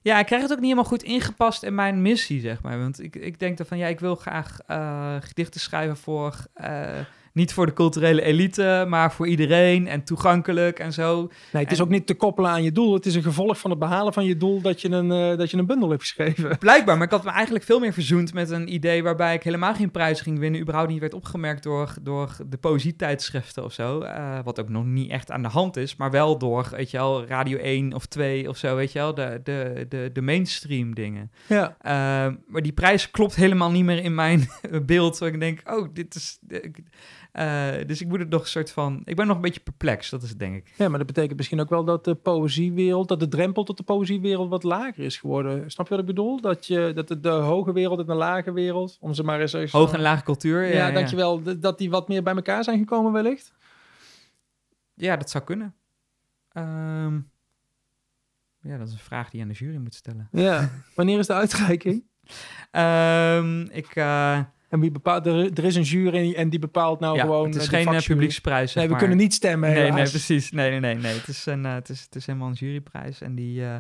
Ja, ik krijg het ook niet helemaal goed ingepast in mijn missie, zeg maar. Want ik, ik denk dan van, ja, ik wil graag eh, gedichten schrijven voor... eh, niet voor de culturele elite, maar voor iedereen en toegankelijk en zo. Nee, het is En- ook niet te koppelen aan je doel. Het is een gevolg van het behalen van je doel... dat je een, eh, dat je een bundel hebt geschreven. Blijkbaar, maar ik had me eigenlijk veel meer verzoend met een idee waarbij ik helemaal geen prijs ging winnen. überhaupt niet werd opgemerkt door, door de poëzietijdschriften of zo. eh, wat ook nog niet echt aan de hand is, maar wel door, weet je wel, Radio 1 of 2 of zo, weet je wel, de, de, de, de mainstream dingen. Ja. Uh, maar die prijs klopt helemaal niet meer in mijn beeld. Waar ik denk, oh, dit is. Uh, dus ik moet het nog een soort van. Ik ben nog een beetje perplex, dat is het, denk ik. Ja, maar dat betekent misschien ook wel dat de poëziewereld, dat de drempel tot de poëziewereld wat lager is geworden. Snap je wat ik bedoel? Dat, je, dat de, de hoge wereld en de lage wereld, om ze maar eens... eens Hoge en lage cultuur. Ja, dankjewel. Dat die wat meer bij elkaar zijn gekomen wellicht? Ja, dat zou kunnen. Um, ja, dat is een vraag die je aan de jury moet stellen. Ja. Wanneer is de uitreiking? um, ik... Uh, en wie bepaalt, er, er is een jury en die bepaalt nou ja, gewoon. Het is uh, geen publieksprijs. Nee, we maar. kunnen niet stemmen. Nee, helaas. nee, precies. Nee, nee, nee. nee. Het, is een, uh, het, is, het is helemaal een juryprijs. En die uh,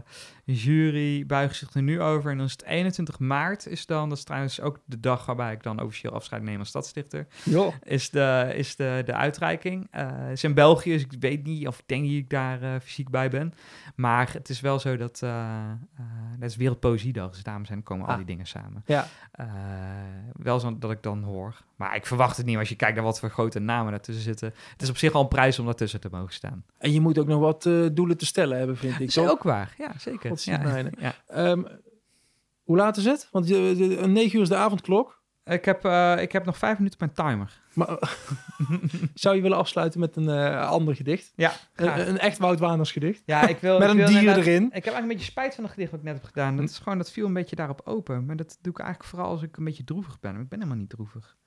jury buigt zich er nu over. En dan is het 21 maart, is dan, dat is trouwens ook de dag waarbij ik dan officieel afscheid neem als stadsstichter. Jo. Is de, is de, de uitreiking. Het is in België, dus ik weet niet of ik denk dat ik daar fysiek bij ben. Maar het is wel zo dat. het is Wereldpoëziedag, dus daarom zijn, komen ah. al die dingen samen. Ja. Uh, wel zo dat ik dan hoor. Maar ik verwacht het niet als je kijkt naar wat voor grote namen daartussen zitten. Het is op zich al een prijs om daartussen te mogen staan. En je moet ook nog wat uh, doelen te stellen hebben, vind ik. Dat is ook waar, ja, zeker. Ja. ja. Um, hoe laat is het? Want uh, 9 uur is de avondklok. Ik heb, uh, ik heb nog vijf minuten op mijn timer. Maar, zou je willen afsluiten met een uh, ander gedicht? Ja, een, een, echt Wout Waners gedicht? Ja, ik wil... met ik een wil dier erin? Ik heb eigenlijk een beetje spijt van het gedicht wat ik net heb gedaan. Dat, is gewoon, dat viel een beetje daarop open. Maar dat doe ik eigenlijk vooral als ik een beetje droevig ben. Maar ik ben helemaal niet droevig.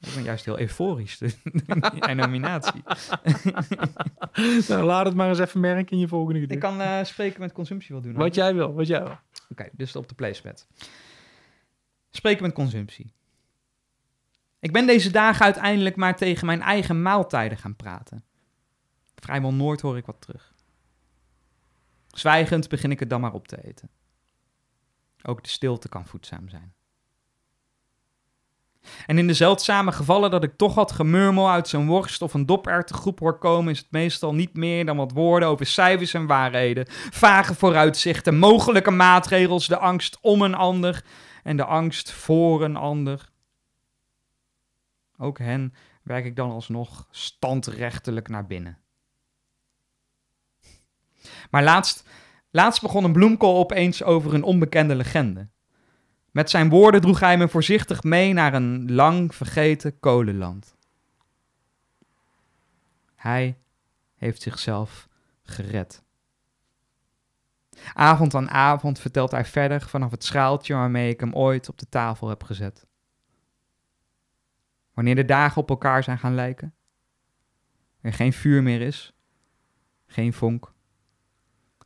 Ik ben juist heel euforisch, dus en nominatie. nou, laat het maar eens even merken in je volgende gedicht. Ik kan uh, spreken met consumptie wel doen. Wat jij wil, wat jij wil. Oké, okay, dus op de placement. Spreken met consumptie. Ik ben deze dagen uiteindelijk maar tegen mijn eigen maaltijden gaan praten. Vrijwel nooit hoor ik wat terug. Zwijgend begin ik het dan maar op te eten. Ook de stilte kan voedzaam zijn. En in de zeldzame gevallen dat ik toch wat gemurmel uit zo'n worst of een doperwtengroep hoor komen, is het meestal niet meer dan wat woorden over cijfers en waarheden, vage vooruitzichten, mogelijke maatregels, de angst om een ander en de angst voor een ander. Ook hen werk ik dan alsnog standrechtelijk naar binnen. Maar laatst Laatst begon een bloemkool opeens over een onbekende legende. Met zijn woorden droeg hij me voorzichtig mee naar een lang vergeten kolenland. Hij heeft zichzelf gered. Avond aan avond vertelt hij verder vanaf het schaaltje waarmee ik hem ooit op de tafel heb gezet. Wanneer de dagen op elkaar zijn gaan lijken, er geen vuur meer is, geen vonk,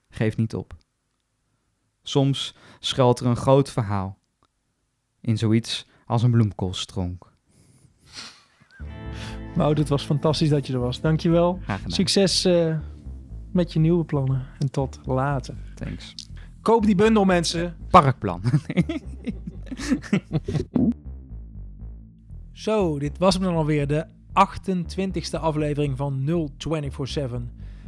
geef niet op. Soms schuilt er een groot verhaal in zoiets als een bloemkoolstronk. Wout, het was fantastisch dat je er was. Dankjewel. Succes eh, met je nieuwe plannen. En tot later. Thanks. Koop die bundel, mensen. Parkplan. Zo, dit was hem dan alweer. De 28e aflevering van 0247.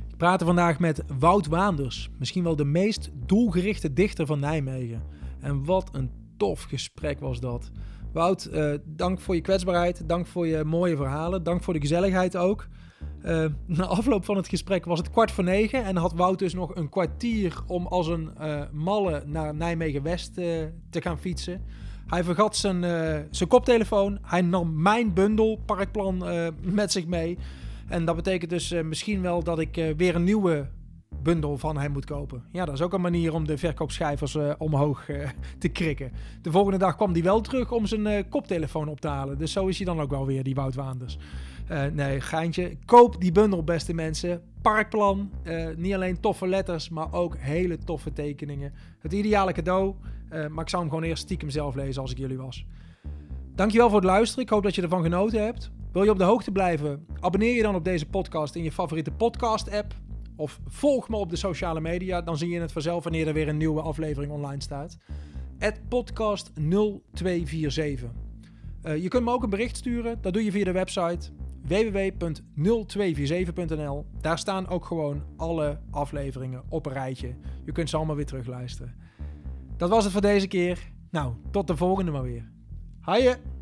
Ik praat er vandaag met Wout Waanders. Misschien wel de meest doelgerichte dichter van Nijmegen. En wat een tof gesprek was dat. Wout, eh, dank voor je kwetsbaarheid. Dank voor je mooie verhalen. Dank voor de gezelligheid ook. Eh, na afloop van het gesprek was het kwart voor negen. En had Wout dus nog een kwartier om als een eh, malle naar Nijmegen-West eh, te gaan fietsen. Hij vergat zijn, zijn koptelefoon. Hij nam mijn bundel, parkplan, met zich mee. En dat betekent dus misschien wel dat ik weer een nieuwe bundel van hem moet kopen. Ja, dat is ook een manier om de verkoopschijvers eh, omhoog eh, te krikken. De volgende dag kwam hij wel terug om zijn eh, koptelefoon op te halen. Dus zo is hij dan ook wel weer, die Wout Waanders. Nee, geintje. Koop die bundel, beste mensen. Parkplan. niet alleen toffe letters, maar ook hele toffe tekeningen. Het ideale cadeau. maar ik zou hem gewoon eerst stiekem zelf lezen als ik jullie was. Dankjewel voor het luisteren. Ik hoop dat je ervan genoten hebt. Wil je op de hoogte blijven? Abonneer je dan op deze podcast in je favoriete podcast-app. Of volg me op de sociale media. Dan zie je het vanzelf wanneer er weer een nieuwe aflevering online staat. podcast 0247. Eh, je kunt me ook een bericht sturen. Dat doe je via de website www.0247.nl. Daar staan ook gewoon alle afleveringen op een rijtje. Je kunt ze allemaal weer terugluisteren. Dat was het voor deze keer. Nou, tot de volgende maar weer. Haaien!